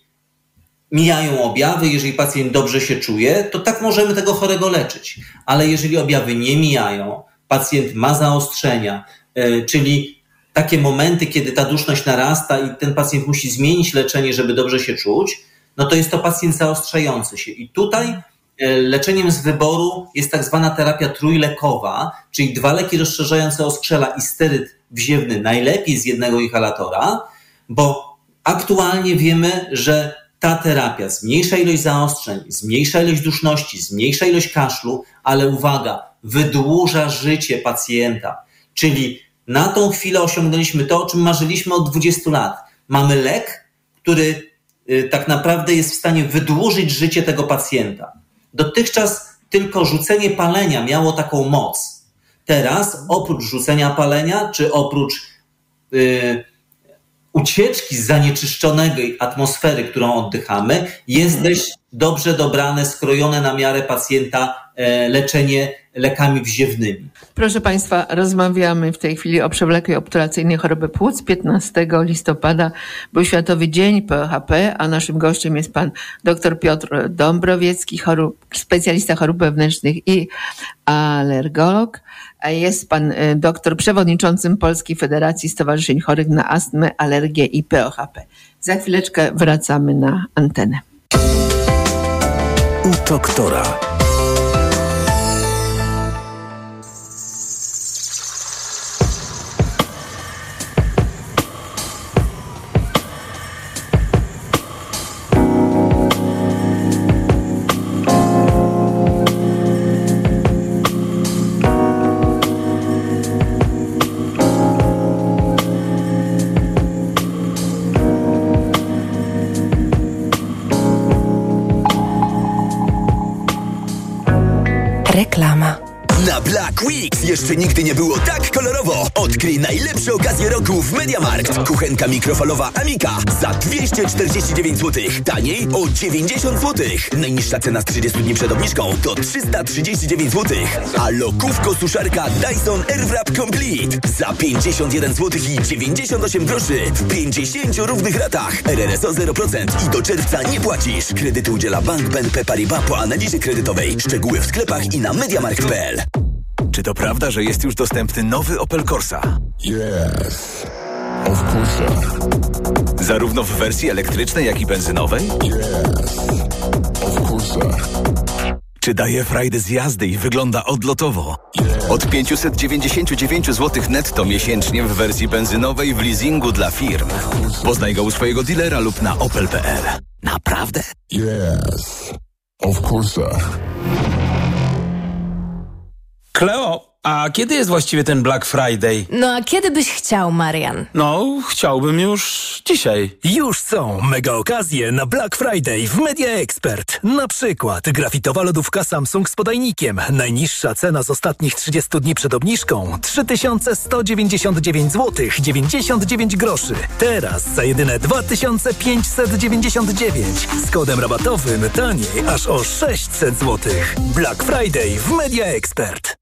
mijają objawy, jeżeli pacjent dobrze się czuje, to tak możemy tego chorego leczyć. Ale jeżeli objawy nie mijają, pacjent ma zaostrzenia, e, czyli takie momenty, kiedy ta duszność narasta i ten pacjent musi zmienić leczenie, żeby dobrze się czuć, no to jest to pacjent zaostrzający się. I tutaj e, leczeniem z wyboru jest tak zwana terapia trójlekowa, czyli dwa leki rozszerzające oskrzela i steryt wziewny najlepiej z jednego inhalatora, bo aktualnie wiemy, że ta terapia zmniejsza ilość zaostrzeń, zmniejsza ilość duszności, zmniejsza ilość kaszlu, ale uwaga, wydłuża życie pacjenta. Czyli na tą chwilę osiągnęliśmy to, o czym marzyliśmy od 20 lat. Mamy lek, który y, tak naprawdę jest w stanie wydłużyć życie tego pacjenta. Dotychczas tylko rzucenie palenia miało taką moc. Teraz oprócz rzucenia palenia, czy oprócz y, ucieczki z zanieczyszczonej atmosfery, którą oddychamy, jest dość dobrze dobrane, skrojone na miarę pacjenta e, leczenie lekami wziewnymi. Proszę Państwa, rozmawiamy w tej chwili o przewlekłej obturacyjnej choroby płuc. 15 listopada był Światowy Dzień PHP, a naszym gościem jest pan dr Piotr Dąbrowiecki, chorób, specjalista chorób wewnętrznych i alergolog. Jest pan y, doktor przewodniczącym Polskiej Federacji Stowarzyszeń Chorych na Astmę, Alergię i POHP. Za chwileczkę wracamy na antenę. U doktora. Jeszcze nigdy nie było tak kolorowo. Odkryj najlepsze okazje roku w MediaMarkt. Kuchenka mikrofalowa Amika za 249 zł. Taniej o 90 zł. Najniższa cena z 30 dni przed obniżką to 339 zł. A lokówko suszarka Dyson Airwrap Complete za 51 zł i 98 groszy w 50 równych ratach. RRSO 0% i do czerwca nie płacisz. Kredyty udziela Bank BNP Paribas po analizie kredytowej. Szczegóły w sklepach i na mediamarkt.pl. Czy to prawda, że jest już dostępny nowy Opel Corsa? Yes. Of course. Zarówno w wersji elektrycznej, jak i benzynowej? Yes. Of course. Czy daje frajdę z jazdy i wygląda odlotowo? Od 599 zł netto miesięcznie w wersji benzynowej w leasingu dla firm. Poznaj go u swojego dealera lub na opel.pl. Naprawdę? Yes. Of course. Kleo, a kiedy jest właściwie ten Black Friday? No a kiedy byś chciał, Marian? No, chciałbym już dzisiaj. Już są mega okazje na Black Friday w Media Expert. Na przykład grafitowa lodówka Samsung z podajnikiem. Najniższa cena z ostatnich 30 dni przed obniżką 3199 zł 99 groszy. Teraz za jedyne 2599 z kodem rabatowym taniej aż o 600 zł. Black Friday w Media Expert.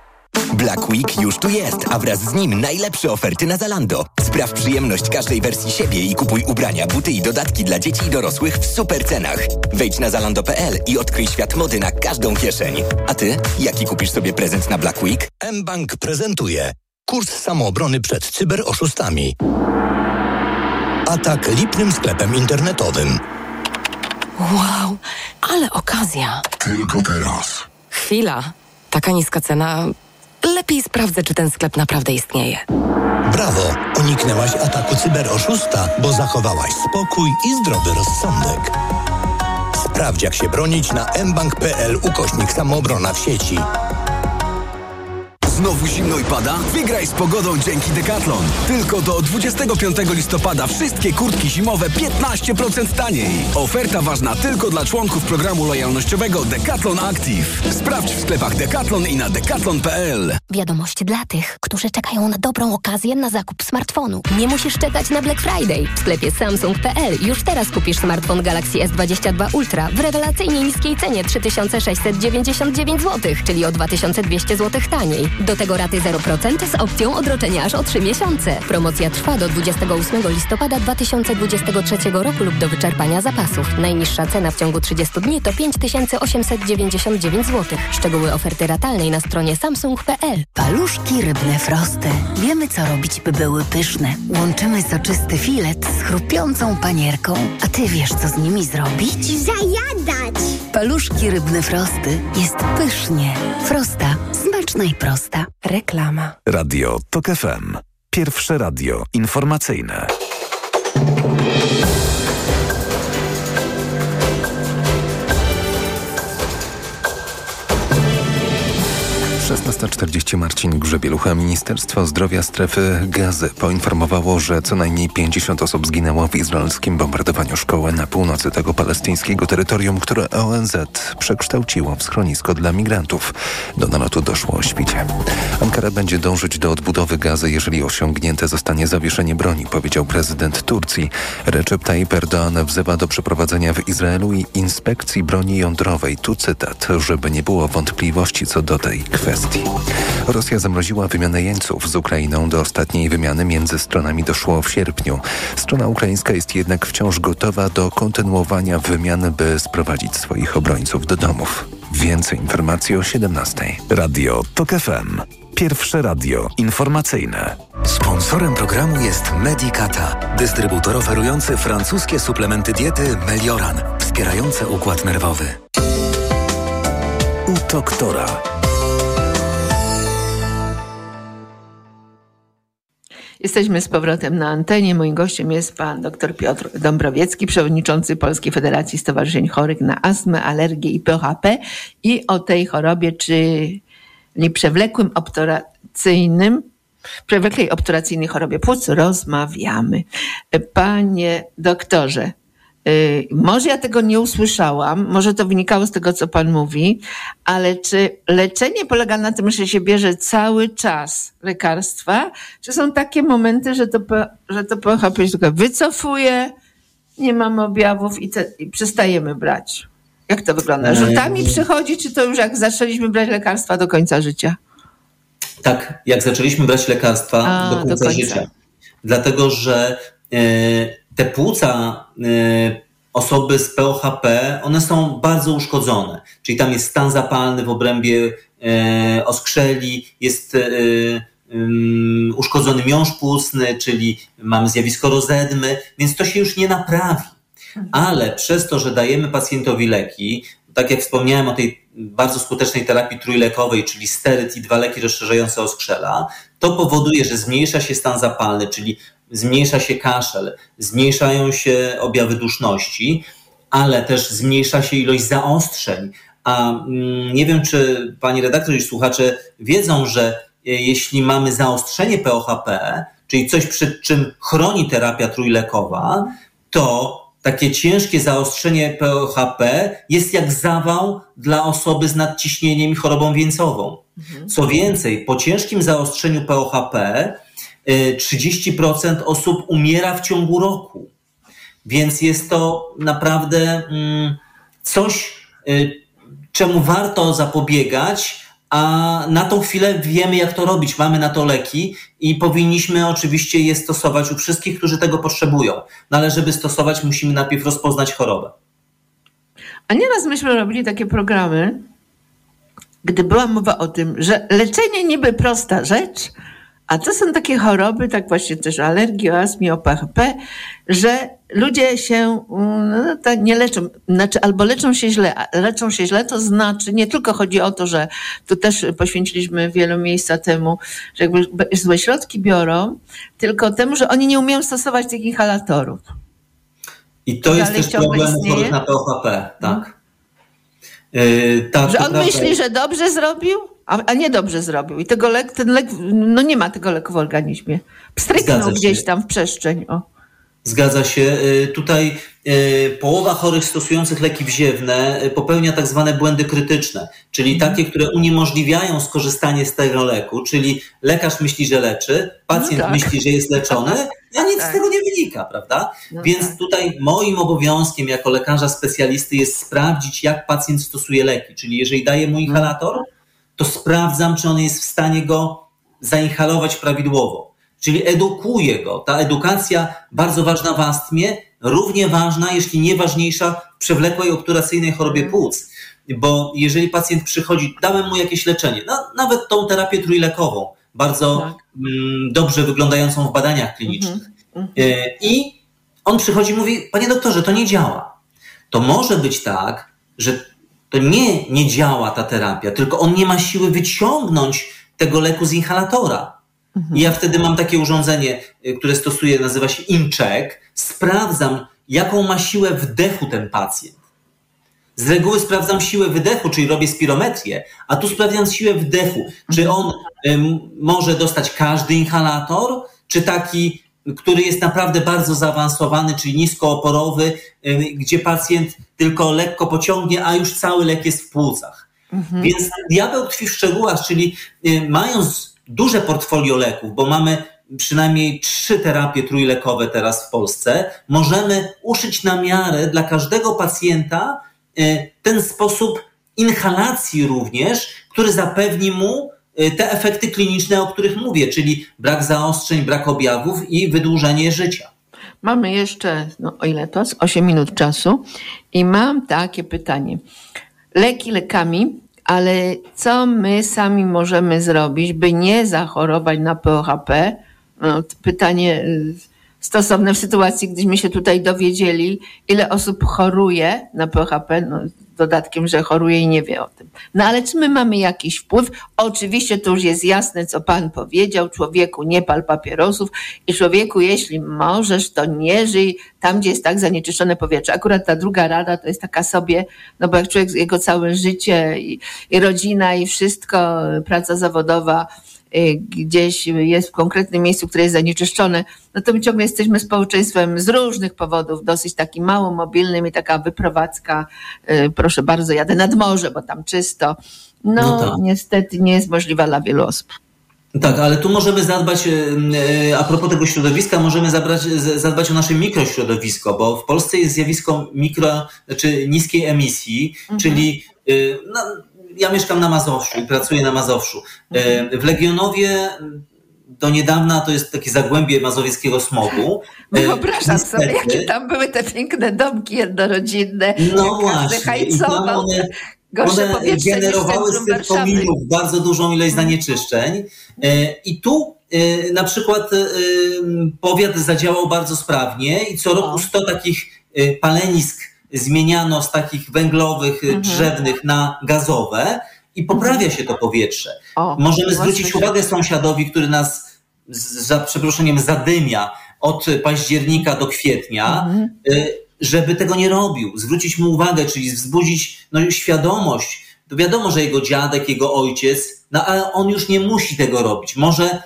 Black Week już tu jest, a wraz z nim najlepsze oferty na Zalando. Spraw przyjemność każdej wersji siebie i kupuj ubrania, buty i dodatki dla dzieci i dorosłych w super cenach. Wejdź na zalando.pl i odkryj świat mody na każdą kieszeń. A ty, jaki kupisz sobie prezent na Black Week? mBank prezentuje kurs samoobrony przed cyberoszustami. Atak lipnym sklepem internetowym. Wow, ale okazja. Tylko teraz. Chwila. Taka niska cena. Lepiej sprawdzę, czy ten sklep naprawdę istnieje. Brawo! Uniknęłaś ataku cyberoszusta, bo zachowałaś spokój i zdrowy rozsądek. Sprawdź, jak się bronić na mbank.pl ukośnik samoobrona w sieci. Znowu zimno i pada? Wygraj z pogodą dzięki Decathlon. Tylko do 25 listopada wszystkie kurtki zimowe 15% taniej. Oferta ważna tylko dla członków programu lojalnościowego Decathlon Active. Sprawdź w sklepach Decathlon i na decathlon.pl. Wiadomość dla tych, którzy czekają na dobrą okazję na zakup smartfonu. Nie musisz czekać na Black Friday. W sklepie Samsung.pl już teraz kupisz smartfon Galaxy S22 Ultra w rewelacyjnie niskiej cenie 3699 zł, czyli o 2200 zł taniej. Do tego raty 0% z opcją odroczenia aż o 3 miesiące. Promocja trwa do 28 listopada 2023 roku lub do wyczerpania zapasów. Najniższa cena w ciągu 30 dni to 5899 zł. Szczegóły oferty ratalnej na stronie samsung.pl. Paluszki rybne frosty. Wiemy, co robić, by były pyszne. Łączymy soczysty filet z chrupiącą panierką. A ty wiesz, co z nimi zrobić? Zajadać! Paluszki rybne frosty. Jest pysznie. Frosta. Smaczna i prosta. Reklama. Radio TOK FM. Pierwsze radio informacyjne. 16.40 Marcin Grzebielucha. Ministerstwo Zdrowia strefy Gazy poinformowało, że co najmniej 50 osób zginęło w izraelskim bombardowaniu szkoły na północy tego palestyńskiego terytorium, które ONZ przekształciło w schronisko dla migrantów. Do nalotu doszło o świcie. Ankara będzie dążyć do odbudowy Gazy, jeżeli osiągnięte zostanie zawieszenie broni, powiedział prezydent Turcji. Recep Tayyip Erdoğan wzywa do przeprowadzenia w Izraelu i inspekcji broni jądrowej. Tu cytat, żeby nie było wątpliwości co do tej kwestii. Rosja zamroziła wymianę jeńców z Ukrainą. Do ostatniej wymiany między stronami doszło w sierpniu. Strona ukraińska jest jednak wciąż gotowa do kontynuowania wymiany, by sprowadzić swoich obrońców do domów. Więcej informacji o 17. Radio TOK FM. Pierwsze radio informacyjne. Sponsorem programu jest Medicata, dystrybutor oferujący francuskie suplementy diety Melioran, wspierające układ nerwowy. U doktora. Jesteśmy z powrotem na antenie. Moim gościem jest pan dr Piotr Dąbrowiecki, przewodniczący Polskiej Federacji Stowarzyszeń Chorych na Astmę, Alergię i PHP. I o tej chorobie, czyli przewlekłym obturacyjnym, przewlekłej obturacyjnej chorobie płuc rozmawiamy. Panie doktorze, może ja tego nie usłyszałam, może to wynikało z tego, co Pan mówi, ale czy leczenie polega na tym, że się bierze cały czas lekarstwa, czy są takie momenty, że to, że to PHP się tylko wycofuje, nie mamy objawów i, te, i przestajemy brać? Jak to wygląda? Rzutami przychodzi, czy to już jak zaczęliśmy brać lekarstwa do końca życia? Tak, jak zaczęliśmy brać lekarstwa A, do, końca do, końca życia. Dlatego, że yy, te płuca y, osoby z POHP, one są bardzo uszkodzone. Czyli tam jest stan zapalny w obrębie y, oskrzeli, jest y, uszkodzony miąższ płucny, czyli mamy zjawisko rozedmy, więc to się już nie naprawi. Ale przez to, że dajemy pacjentowi leki, tak jak wspomniałem o tej bardzo skutecznej terapii trójlekowej, czyli steryt i dwa leki rozszerzające oskrzela, to powoduje, że zmniejsza się stan zapalny, czyli zmniejsza się kaszel, zmniejszają się objawy duszności, ale też zmniejsza się ilość zaostrzeń. A mm, nie wiem, czy pani redaktor i słuchacze wiedzą, że e, jeśli mamy zaostrzenie POHP, czyli coś przed czym chroni terapia trójlekowa, to takie ciężkie zaostrzenie POHP jest jak zawał dla osoby z nadciśnieniem i chorobą wieńcową. Mhm. Co więcej, po ciężkim zaostrzeniu POHP 30% y, osób umiera w ciągu roku. Więc jest to naprawdę mm, coś, y, czemu warto zapobiegać, a na tą chwilę wiemy, jak to robić. Mamy na to leki i powinniśmy oczywiście je stosować u wszystkich, którzy tego potrzebują. No ale żeby stosować, musimy najpierw rozpoznać chorobę. A nieraz myśmy robili takie programy, gdy była mowa o tym, że leczenie niby prosta rzecz, a to są takie choroby, tak właśnie też alergii, o astmie, o PHP, że ludzie się no, tak nie leczą, znaczy albo leczą się źle, a leczą się źle, to znaczy nie tylko chodzi o to, że tu też poświęciliśmy wiele miejsca temu, że jakby złe środki biorą, tylko temu, że oni nie umieją stosować tych inhalatorów. I to jest też problem chorych na POHP, tak. Yy, tak że on prawda. myśli, że dobrze zrobił, a, a nie dobrze zrobił. I tego lek, ten lek, no nie ma tego leku w organizmie. Pstryknął gdzieś tam w przestrzeń. O. Zgadza się. Yy, tutaj yy, połowa chorych stosujących leki wziewne yy, popełnia tak zwane błędy krytyczne, czyli mhm. takie, które uniemożliwiają skorzystanie z tego leku, czyli lekarz myśli, że leczy, pacjent no tak. myśli, że jest leczony, <laughs> a nic tak. z tego nie wynika, prawda? No Więc tak. tutaj moim obowiązkiem jako lekarza specjalisty jest sprawdzić, jak pacjent stosuje leki. Czyli jeżeli daję mu inhalator, to sprawdzam, czy on jest w stanie go zainhalować prawidłowo. Czyli edukuję go. Ta edukacja bardzo ważna w astmie, równie ważna, jeśli nie ważniejsza w przewlekłej obturacyjnej chorobie płuc. Bo jeżeli pacjent przychodzi, dałem mu jakieś leczenie, no, nawet tą terapię trójlekową, bardzo tak. mm, dobrze wyglądającą w badaniach klinicznych. Mm -hmm. I on przychodzi i mówi, panie doktorze, to nie działa. To może być tak, że to nie, nie działa ta terapia, tylko on nie ma siły wyciągnąć tego leku z inhalatora. Mhm. I ja wtedy mam takie urządzenie, y, które stosuję, nazywa się InCheck. Sprawdzam, jaką ma siłę wdechu ten pacjent. Z reguły sprawdzam siłę wydechu, czyli robię spirometrię, a tu sprawdzam siłę wdechu. Czy on y, może dostać każdy inhalator, czy taki który jest naprawdę bardzo zaawansowany, czyli niskooporowy, gdzie pacjent tylko lekko pociągnie, a już cały lek jest w płucach. Mhm. Więc diabeł tkwi w szczegółach, czyli mając duże portfolio leków, bo mamy przynajmniej trzy terapie trójlekowe teraz w Polsce, możemy uszyć na miarę dla każdego pacjenta ten sposób inhalacji również, który zapewni mu te efekty kliniczne, o których mówię, czyli brak zaostrzeń, brak objawów i wydłużenie życia. Mamy jeszcze, no o ile to? 8 minut czasu i mam takie pytanie. Leki lekami, ale co my sami możemy zrobić, by nie zachorować na POHP? No, pytanie y, stosowne w sytuacji, gdyśmy się tutaj dowiedzieli, ile osób choruje na PHP, no, dodatkiem, że choruje i nie wie o tym. No ale czy my mamy jakiś wpływ? Oczywiście to już jest jasne, co Pan powiedział, człowieku nie pal papierosów i człowieku, jeśli możesz, to nie żyj tam, gdzie jest tak zanieczyszczone powietrze. Akurat ta druga rada to jest taka sobie, no bo jak człowiek, jego całe życie i, i rodzina i wszystko, praca zawodowa, gdzieś jest w konkretnym miejscu, które jest zanieczyszczone, no to my ciągle jesteśmy społeczeństwem z różnych powodów, dosyć takim mało mobilnym i taka wyprowadzka, y, proszę bardzo, jadę nad morze, bo tam czysto. No, no tak. niestety nie jest możliwa dla wielu osób. Tak, ale tu możemy zadbać, y, a propos tego środowiska, możemy zabrać, zadbać o nasze mikrośrodowisko, bo w Polsce jest zjawisko mikro, znaczy niskiej emisji, mhm. czyli no, ja mieszkam na Mazowszu i pracuję na Mazowszu. E, w Legionowie do niedawna to jest takie zagłębie mazowieckiego smogu. E, Wyobrażam Niestety. sobie, jakie tam były te piękne domki jednorodzinne. No właśnie. Tam one, one generowały z tych kominów bardzo dużą ilość zanieczyszczeń. E, I tu na przykład powiat zadziałał bardzo sprawnie i co roku 100 takich palenisk zmieniano z takich węglowych, mhm. drzewnych na gazowe i poprawia się to powietrze. O, Możemy zwrócić uwagę sąsiadowi, który nas za przeproszeniem zadymia od października do kwietnia, mhm. Y, żeby tego nie robił. Zwrócić mu uwagę, czyli wzbudzić no, świadomość. To wiadomo, że jego dziadek, jego ojciec, no ale on już nie musi tego robić. Może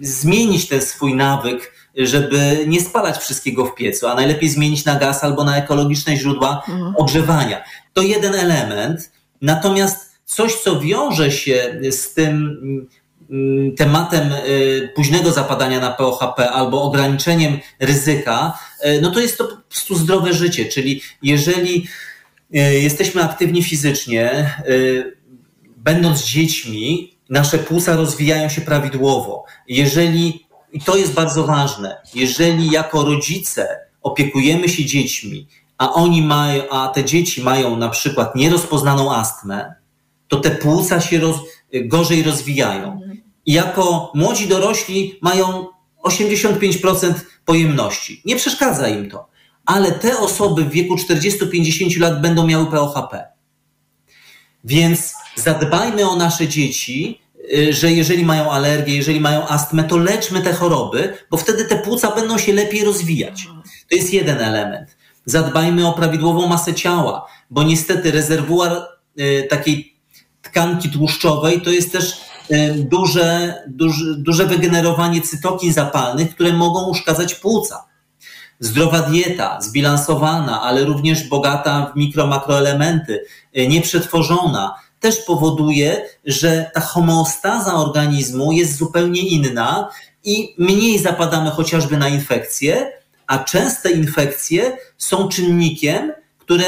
zmienić ten swój nawyk, żeby nie spalać wszystkiego w piecu, a najlepiej zmienić na gaz albo na ekologiczne źródła mhm. ogrzewania. To jeden element. Natomiast coś, co wiąże się z tym mm, tematem y, późnego zapadania na POHP albo ograniczeniem ryzyka, y, no to jest to po prostu zdrowe życie. Czyli jeżeli y, jesteśmy aktywni fizycznie, będąc dziećmi, nasze płuca rozwijają się prawidłowo. Jeżeli i to jest bardzo ważne. Jeżeli jako rodzice opiekujemy się dziećmi, a oni mają, a te dzieci mają na przykład nierozpoznaną astmę, to te płuca się roz, gorzej rozwijają. I jako młodzi dorośli mają 85% pojemności. Nie przeszkadza im to. ale te osoby w wieku 40-50 lat będą miały POHP. Więc zadbajmy o nasze dzieci, że jeżeli mają alergię, jeżeli mają astmę, to leczmy te choroby, bo wtedy te płuca będą się lepiej rozwijać. To jest jeden element. Zadbajmy o prawidłową masę ciała, bo niestety rezerwuar y, takiej tkanki tłuszczowej to jest też y, duże, duże, duże wygenerowanie cytokin zapalnych, które mogą uszkadzać płuca. Zdrowa dieta, zbilansowana, ale również bogata w mikro, makroelementy, y, nieprzetworzona, też powoduje, że ta homeostaza organizmu jest zupełnie inna i mniej zapadamy chociażby na infekcje, a częste infekcje są czynnikiem, które,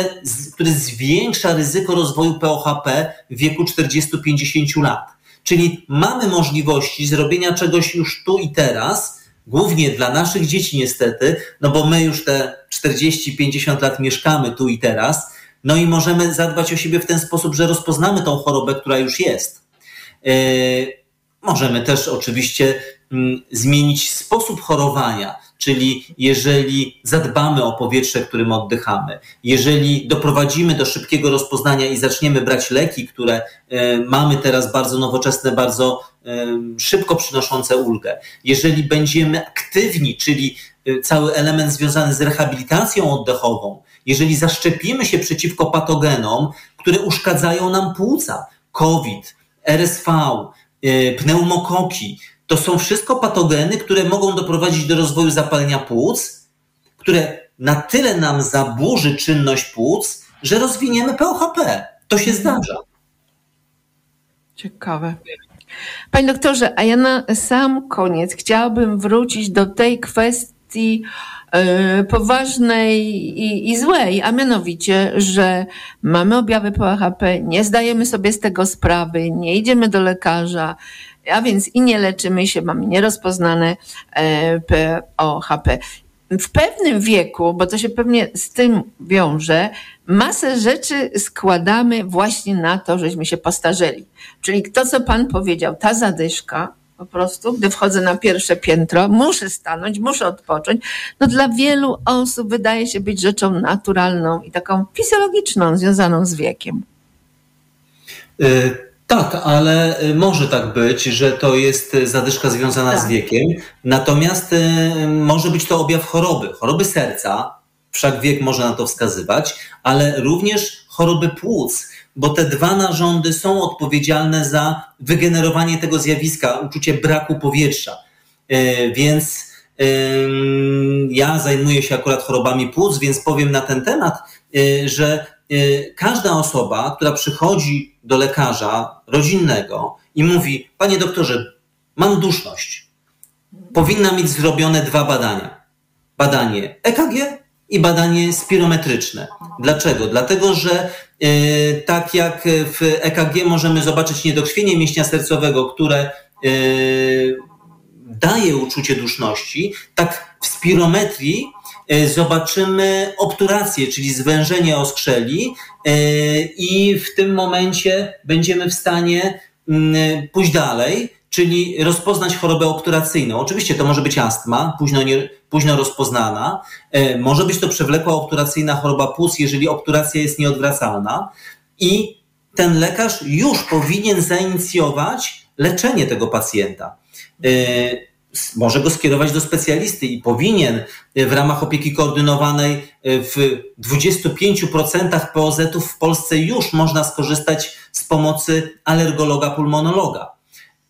który zwiększa ryzyko rozwoju POHP w wieku 40-50 lat. Czyli mamy możliwości zrobienia czegoś już tu i teraz, głównie dla naszych dzieci niestety, no bo my już te 40-50 lat mieszkamy tu i teraz, no i możemy zadbać o siebie w ten sposób, że rozpoznamy tą chorobę, która już jest. Yy, możemy też oczywiście mm, zmienić sposób chorowania, czyli jeżeli zadbamy o powietrze, którym oddychamy, jeżeli doprowadzimy do szybkiego rozpoznania i zaczniemy brać leki, które yy, mamy teraz bardzo nowoczesne, bardzo yy, szybko przynoszące ulgę, jeżeli będziemy aktywni, czyli cały element związany z rehabilitacją oddechową, jeżeli zaszczepimy się przeciwko patogenom, które uszkadzają nam płuca, COVID, RSV, y, pneumokoki, to są wszystko patogeny, które mogą doprowadzić do rozwoju zapalenia płuc, które na tyle nam zaburzy czynność płuc, że rozwiniemy POHP. To się zdarza. Ciekawe. Panie doktorze, a ja na sam koniec chciałabym wrócić do tej kwestii E, poważnej i, i złej, a mianowicie, że mamy objawy PHP, nie zdajemy sobie z tego sprawy, nie idziemy do lekarza, a więc i nie leczymy się, mamy nierozpoznane e, POHP. W pewnym wieku, bo to się pewnie z tym wiąże, masę rzeczy składamy właśnie na to, żeśmy się postarzeli. Czyli to, co Pan powiedział, ta zadyszka, po prostu, gdy wchodzę na pierwsze piętro, muszę stanąć, muszę odpocząć. No dla wielu osób wydaje się być rzeczą naturalną i taką fizjologiczną, związaną z wiekiem. Y, tak, ale y, może tak być, że to jest zadyszka związana tak. z wiekiem. Natomiast y, może być to objaw choroby, choroby serca, wszak wiek może na to wskazywać, ale również choroby płuc bo te dwa narządy są odpowiedzialne za wygenerowanie tego zjawiska, uczucie braku powietrza. E, więc ja zajmuję się akurat chorobami płuc, więc powiem na ten temat, e, że e, każda osoba, która przychodzi do lekarza rodzinnego i mówi: Panie doktorze, mam duszność, powinna mieć zrobione dwa badania. Badanie EKG i badanie spirometryczne. Dlaczego? Dlatego, że E, tak jak w EKG możemy zobaczyć niedokrwienie mięśnia sercowego, które e, daje uczucie duszności, tak w spirometrii e, zobaczymy obturację, czyli zwężenie oskrzeli i w tym momencie będziemy w stanie mm, pójść dalej czyli rozpoznać chorobę obturacyjną. Oczywiście to może być astma, późno, nie, późno rozpoznana, e, może być to przewlekła obturacyjna choroba płuc, jeżeli obturacja jest nieodwracalna i ten lekarz już powinien zainicjować leczenie tego pacjenta. E, może go skierować do specjalisty i powinien w ramach opieki koordynowanej e, w 25% POZ-ów w Polsce już można skorzystać z pomocy alergologa, pulmonologa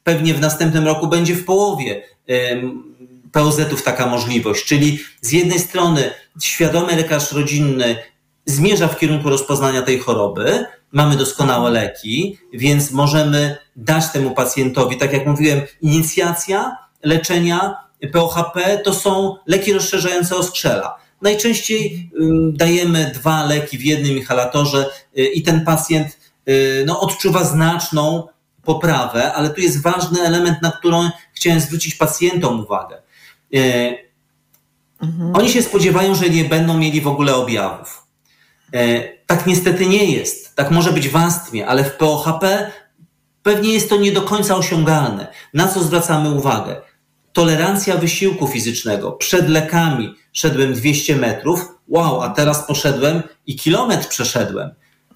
pewnie w następnym roku będzie w połowie POZ-ów taka możliwość. Czyli z jednej strony świadomy lekarz rodzinny zmierza w kierunku rozpoznania tej choroby, mamy doskonałe leki, więc możemy dać temu pacjentowi, tak jak mówiłem, inicjacja leczenia POHP to są leki rozszerzające oskrzela. Najczęściej dajemy dwa leki w jednym inhalatorze y, i ten pacjent y, no, odczuwa znaczną poprawę, ale tu jest ważny element, na który chciałem zwrócić pacjentom uwagę. E, mhm. Oni się spodziewają, że nie będą mieli w ogóle objawów. E, tak niestety nie jest. Tak może być w astmie, ale w POHP pewnie jest to nie do końca osiągalne. Na co zwracamy uwagę? Tolerancja wysiłku fizycznego. Przed lekami szedłem 200 metrów, wow, a teraz poszedłem i kilometr przeszedłem.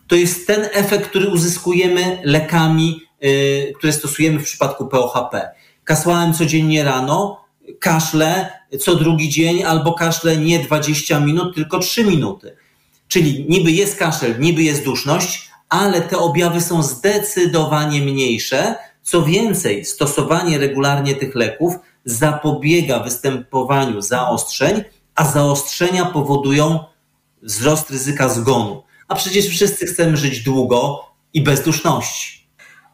To jest ten efekt, który uzyskujemy lekami, które stosujemy w przypadku POHP. Kasłałem codziennie rano, kaszle co drugi dzień albo kaszle nie 20 minut, tylko 3 minuty. Czyli niby jest kaszel, niby jest duszność, ale te objawy są zdecydowanie mniejsze. Co więcej, stosowanie regularnie tych leków zapobiega występowaniu zaostrzeń, a zaostrzenia powodują wzrost ryzyka zgonu. A przecież wszyscy chcemy żyć długo i bez duszności.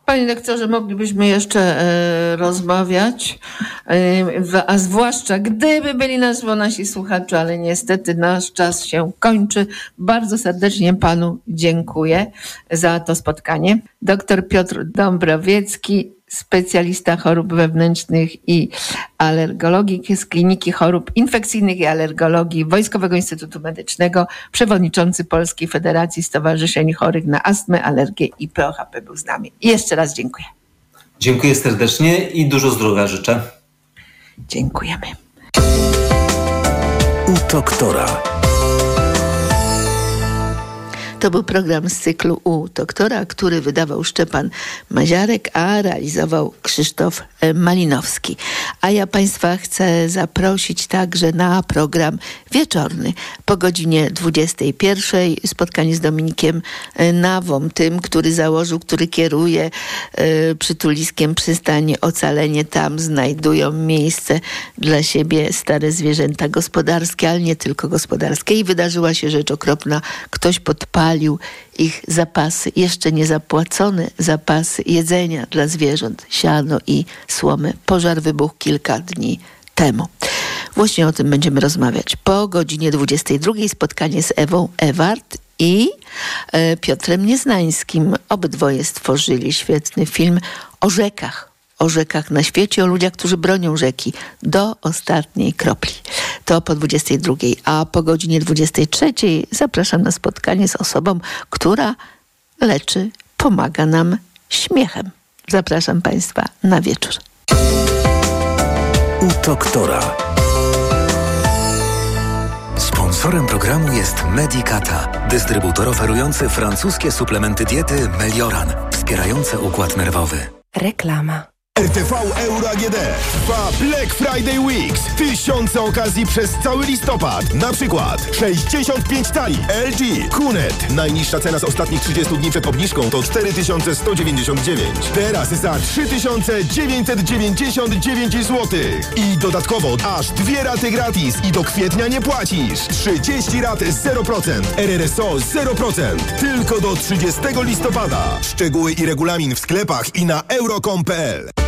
Panie doktorze, moglibyśmy jeszcze e, rozmawiać, e, a zwłaszcza gdyby byli na żywo nasi słuchacze, ale niestety nasz czas się kończy. Bardzo serdecznie panu dziękuję za to spotkanie. Doktor Piotr Dąbrowiecki, specjalista chorób wewnętrznych i alergologii z Kliniki Chorób Infekcyjnych i Alergologii Wojskowego Instytutu Medycznego, przewodniczący Polskiej Federacji Stowarzyszeń Chorych na Astmę, Alergię i POHP był z nami. I jeszcze raz dziękuję. Dziękuję serdecznie i dużo zdrowia życzę. Dziękujemy. U doktora. To był program z cyklu U doktora, który wydawał Szczepan Maziarek, a realizował Krzysztof e, Malinowski. A ja Państwa chcę zaprosić także na program wieczorny po godzinie 21. Spotkanie z Dominikiem e, Nawą, tym, który założył, który kieruje y, przytuliskiem przystanie Ocalenie. Tam znajdują miejsce dla siebie stare zwierzęta gospodarskie, ale nie tylko gospodarskie. I wydarzyła się rzecz okropna. Ktoś podpalił ich zapasy, jeszcze niezapłacone zapasy jedzenia dla zwierząt, siano i słomy. Pożar wybuchł kilka dni temu. Właśnie o tym będziemy rozmawiać. Po godzinie 22 spotkanie z Ewą Ewart i e, Piotrem Nieznańskim. Obydwoje stworzyli świetny film o rzekach, o rzekach na świecie, o ludziach, którzy bronią rzeki do ostatniej kropli. To po 22, a po godzinie 23 zapraszam na spotkanie z osobą, która leczy, pomaga nam śmiechem. Zapraszam Państwa na wieczór. U doktora. Sponsorem programu jest Medicata, dystrybutor oferujący francuskie suplementy diety Melioran, wspierające układ nerwowy. Reklama. RTV Euro AGD trwa Black Friday Weeks. Tysiące okazji przez cały listopad. Na przykład 65 tali LG Kunet. Najniższa cena z ostatnich 30 dni przed obniżką to 4199. Teraz za 3999 zł. I dodatkowo aż dwie raty gratis i do kwietnia nie płacisz. 30 rat 0%. RRSO 0%. Tylko do 30 listopada. Szczegóły i regulamin w sklepach i na euro.com.pl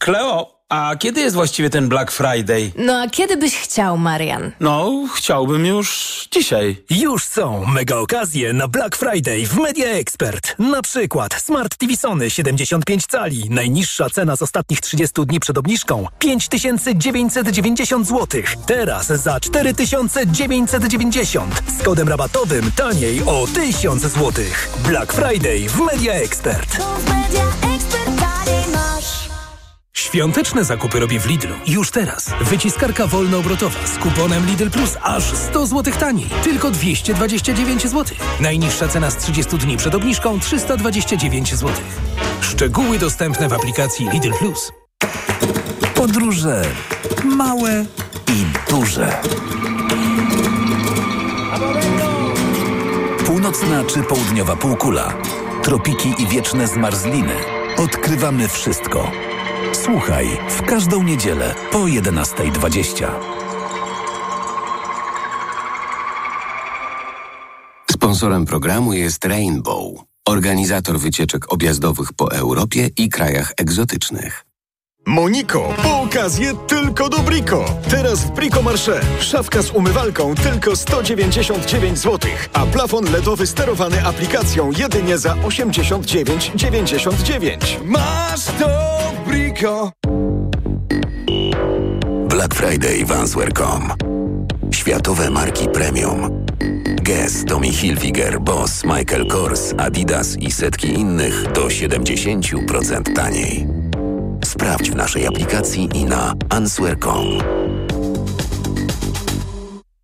Kleo, a kiedy jest właściwie ten Black Friday? No a kiedy byś chciał, Marian? No, chciałbym już dzisiaj. Już są mega okazje na Black Friday w Media Expert. Na przykład Smart TV Sony 75 cali. Najniższa cena z ostatnich 30 dni przed obniżką 5990 zł. Teraz za 4990. Z kodem rabatowym taniej o 1000 zł. Black Friday w Media Expert. Świąteczne zakupy robię w Lidlu. Już teraz. Wyciskarka wolnoobrotowa z kuponem Lidl Plus aż 100 zł taniej. Tylko 229 zł. Najniższa cena z 30 dni przed obniżką 329 zł. Szczegóły dostępne w aplikacji Lidl Plus. Podróże małe i duże. Północna czy południowa półkula. Tropiki i wieczne zmarzliny. Odkrywamy wszystko Słuchaj w każdą niedzielę po 11.20. Sponsorem programu jest Rainbow, organizator wycieczek objazdowych po Europie i krajach egzotycznych. Moniko, po okazję tylko do Brico. Teraz w Brico Marché. Szafka z umywalką tylko 199 zł, a plafon LEDowy sterowany aplikacją jedynie za 89,99. Masz to Brico. Black Friday w Answer.com. Światowe marki premium. Guess, Tommy Hilfiger, Boss, Michael Kors, Adidas i setki innych do 70% taniej. Sprawdź w naszej aplikacji i na answer.com.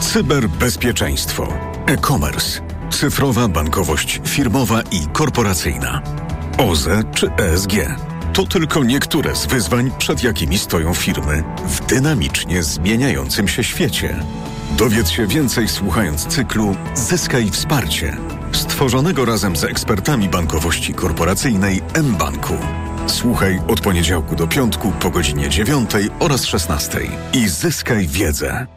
Cyberbezpieczeństwo, e-commerce, cyfrowa bankowość firmowa i korporacyjna, OZE czy ESG. To tylko niektóre z wyzwań, przed jakimi stoją firmy w dynamicznie zmieniającym się świecie. Dowiedz się więcej słuchając cyklu Zyskaj wsparcie, stworzonego razem z ekspertami bankowości korporacyjnej mBanku. Słuchaj od poniedziałku do piątku po godzinie 9 oraz 16 i zyskaj wiedzę.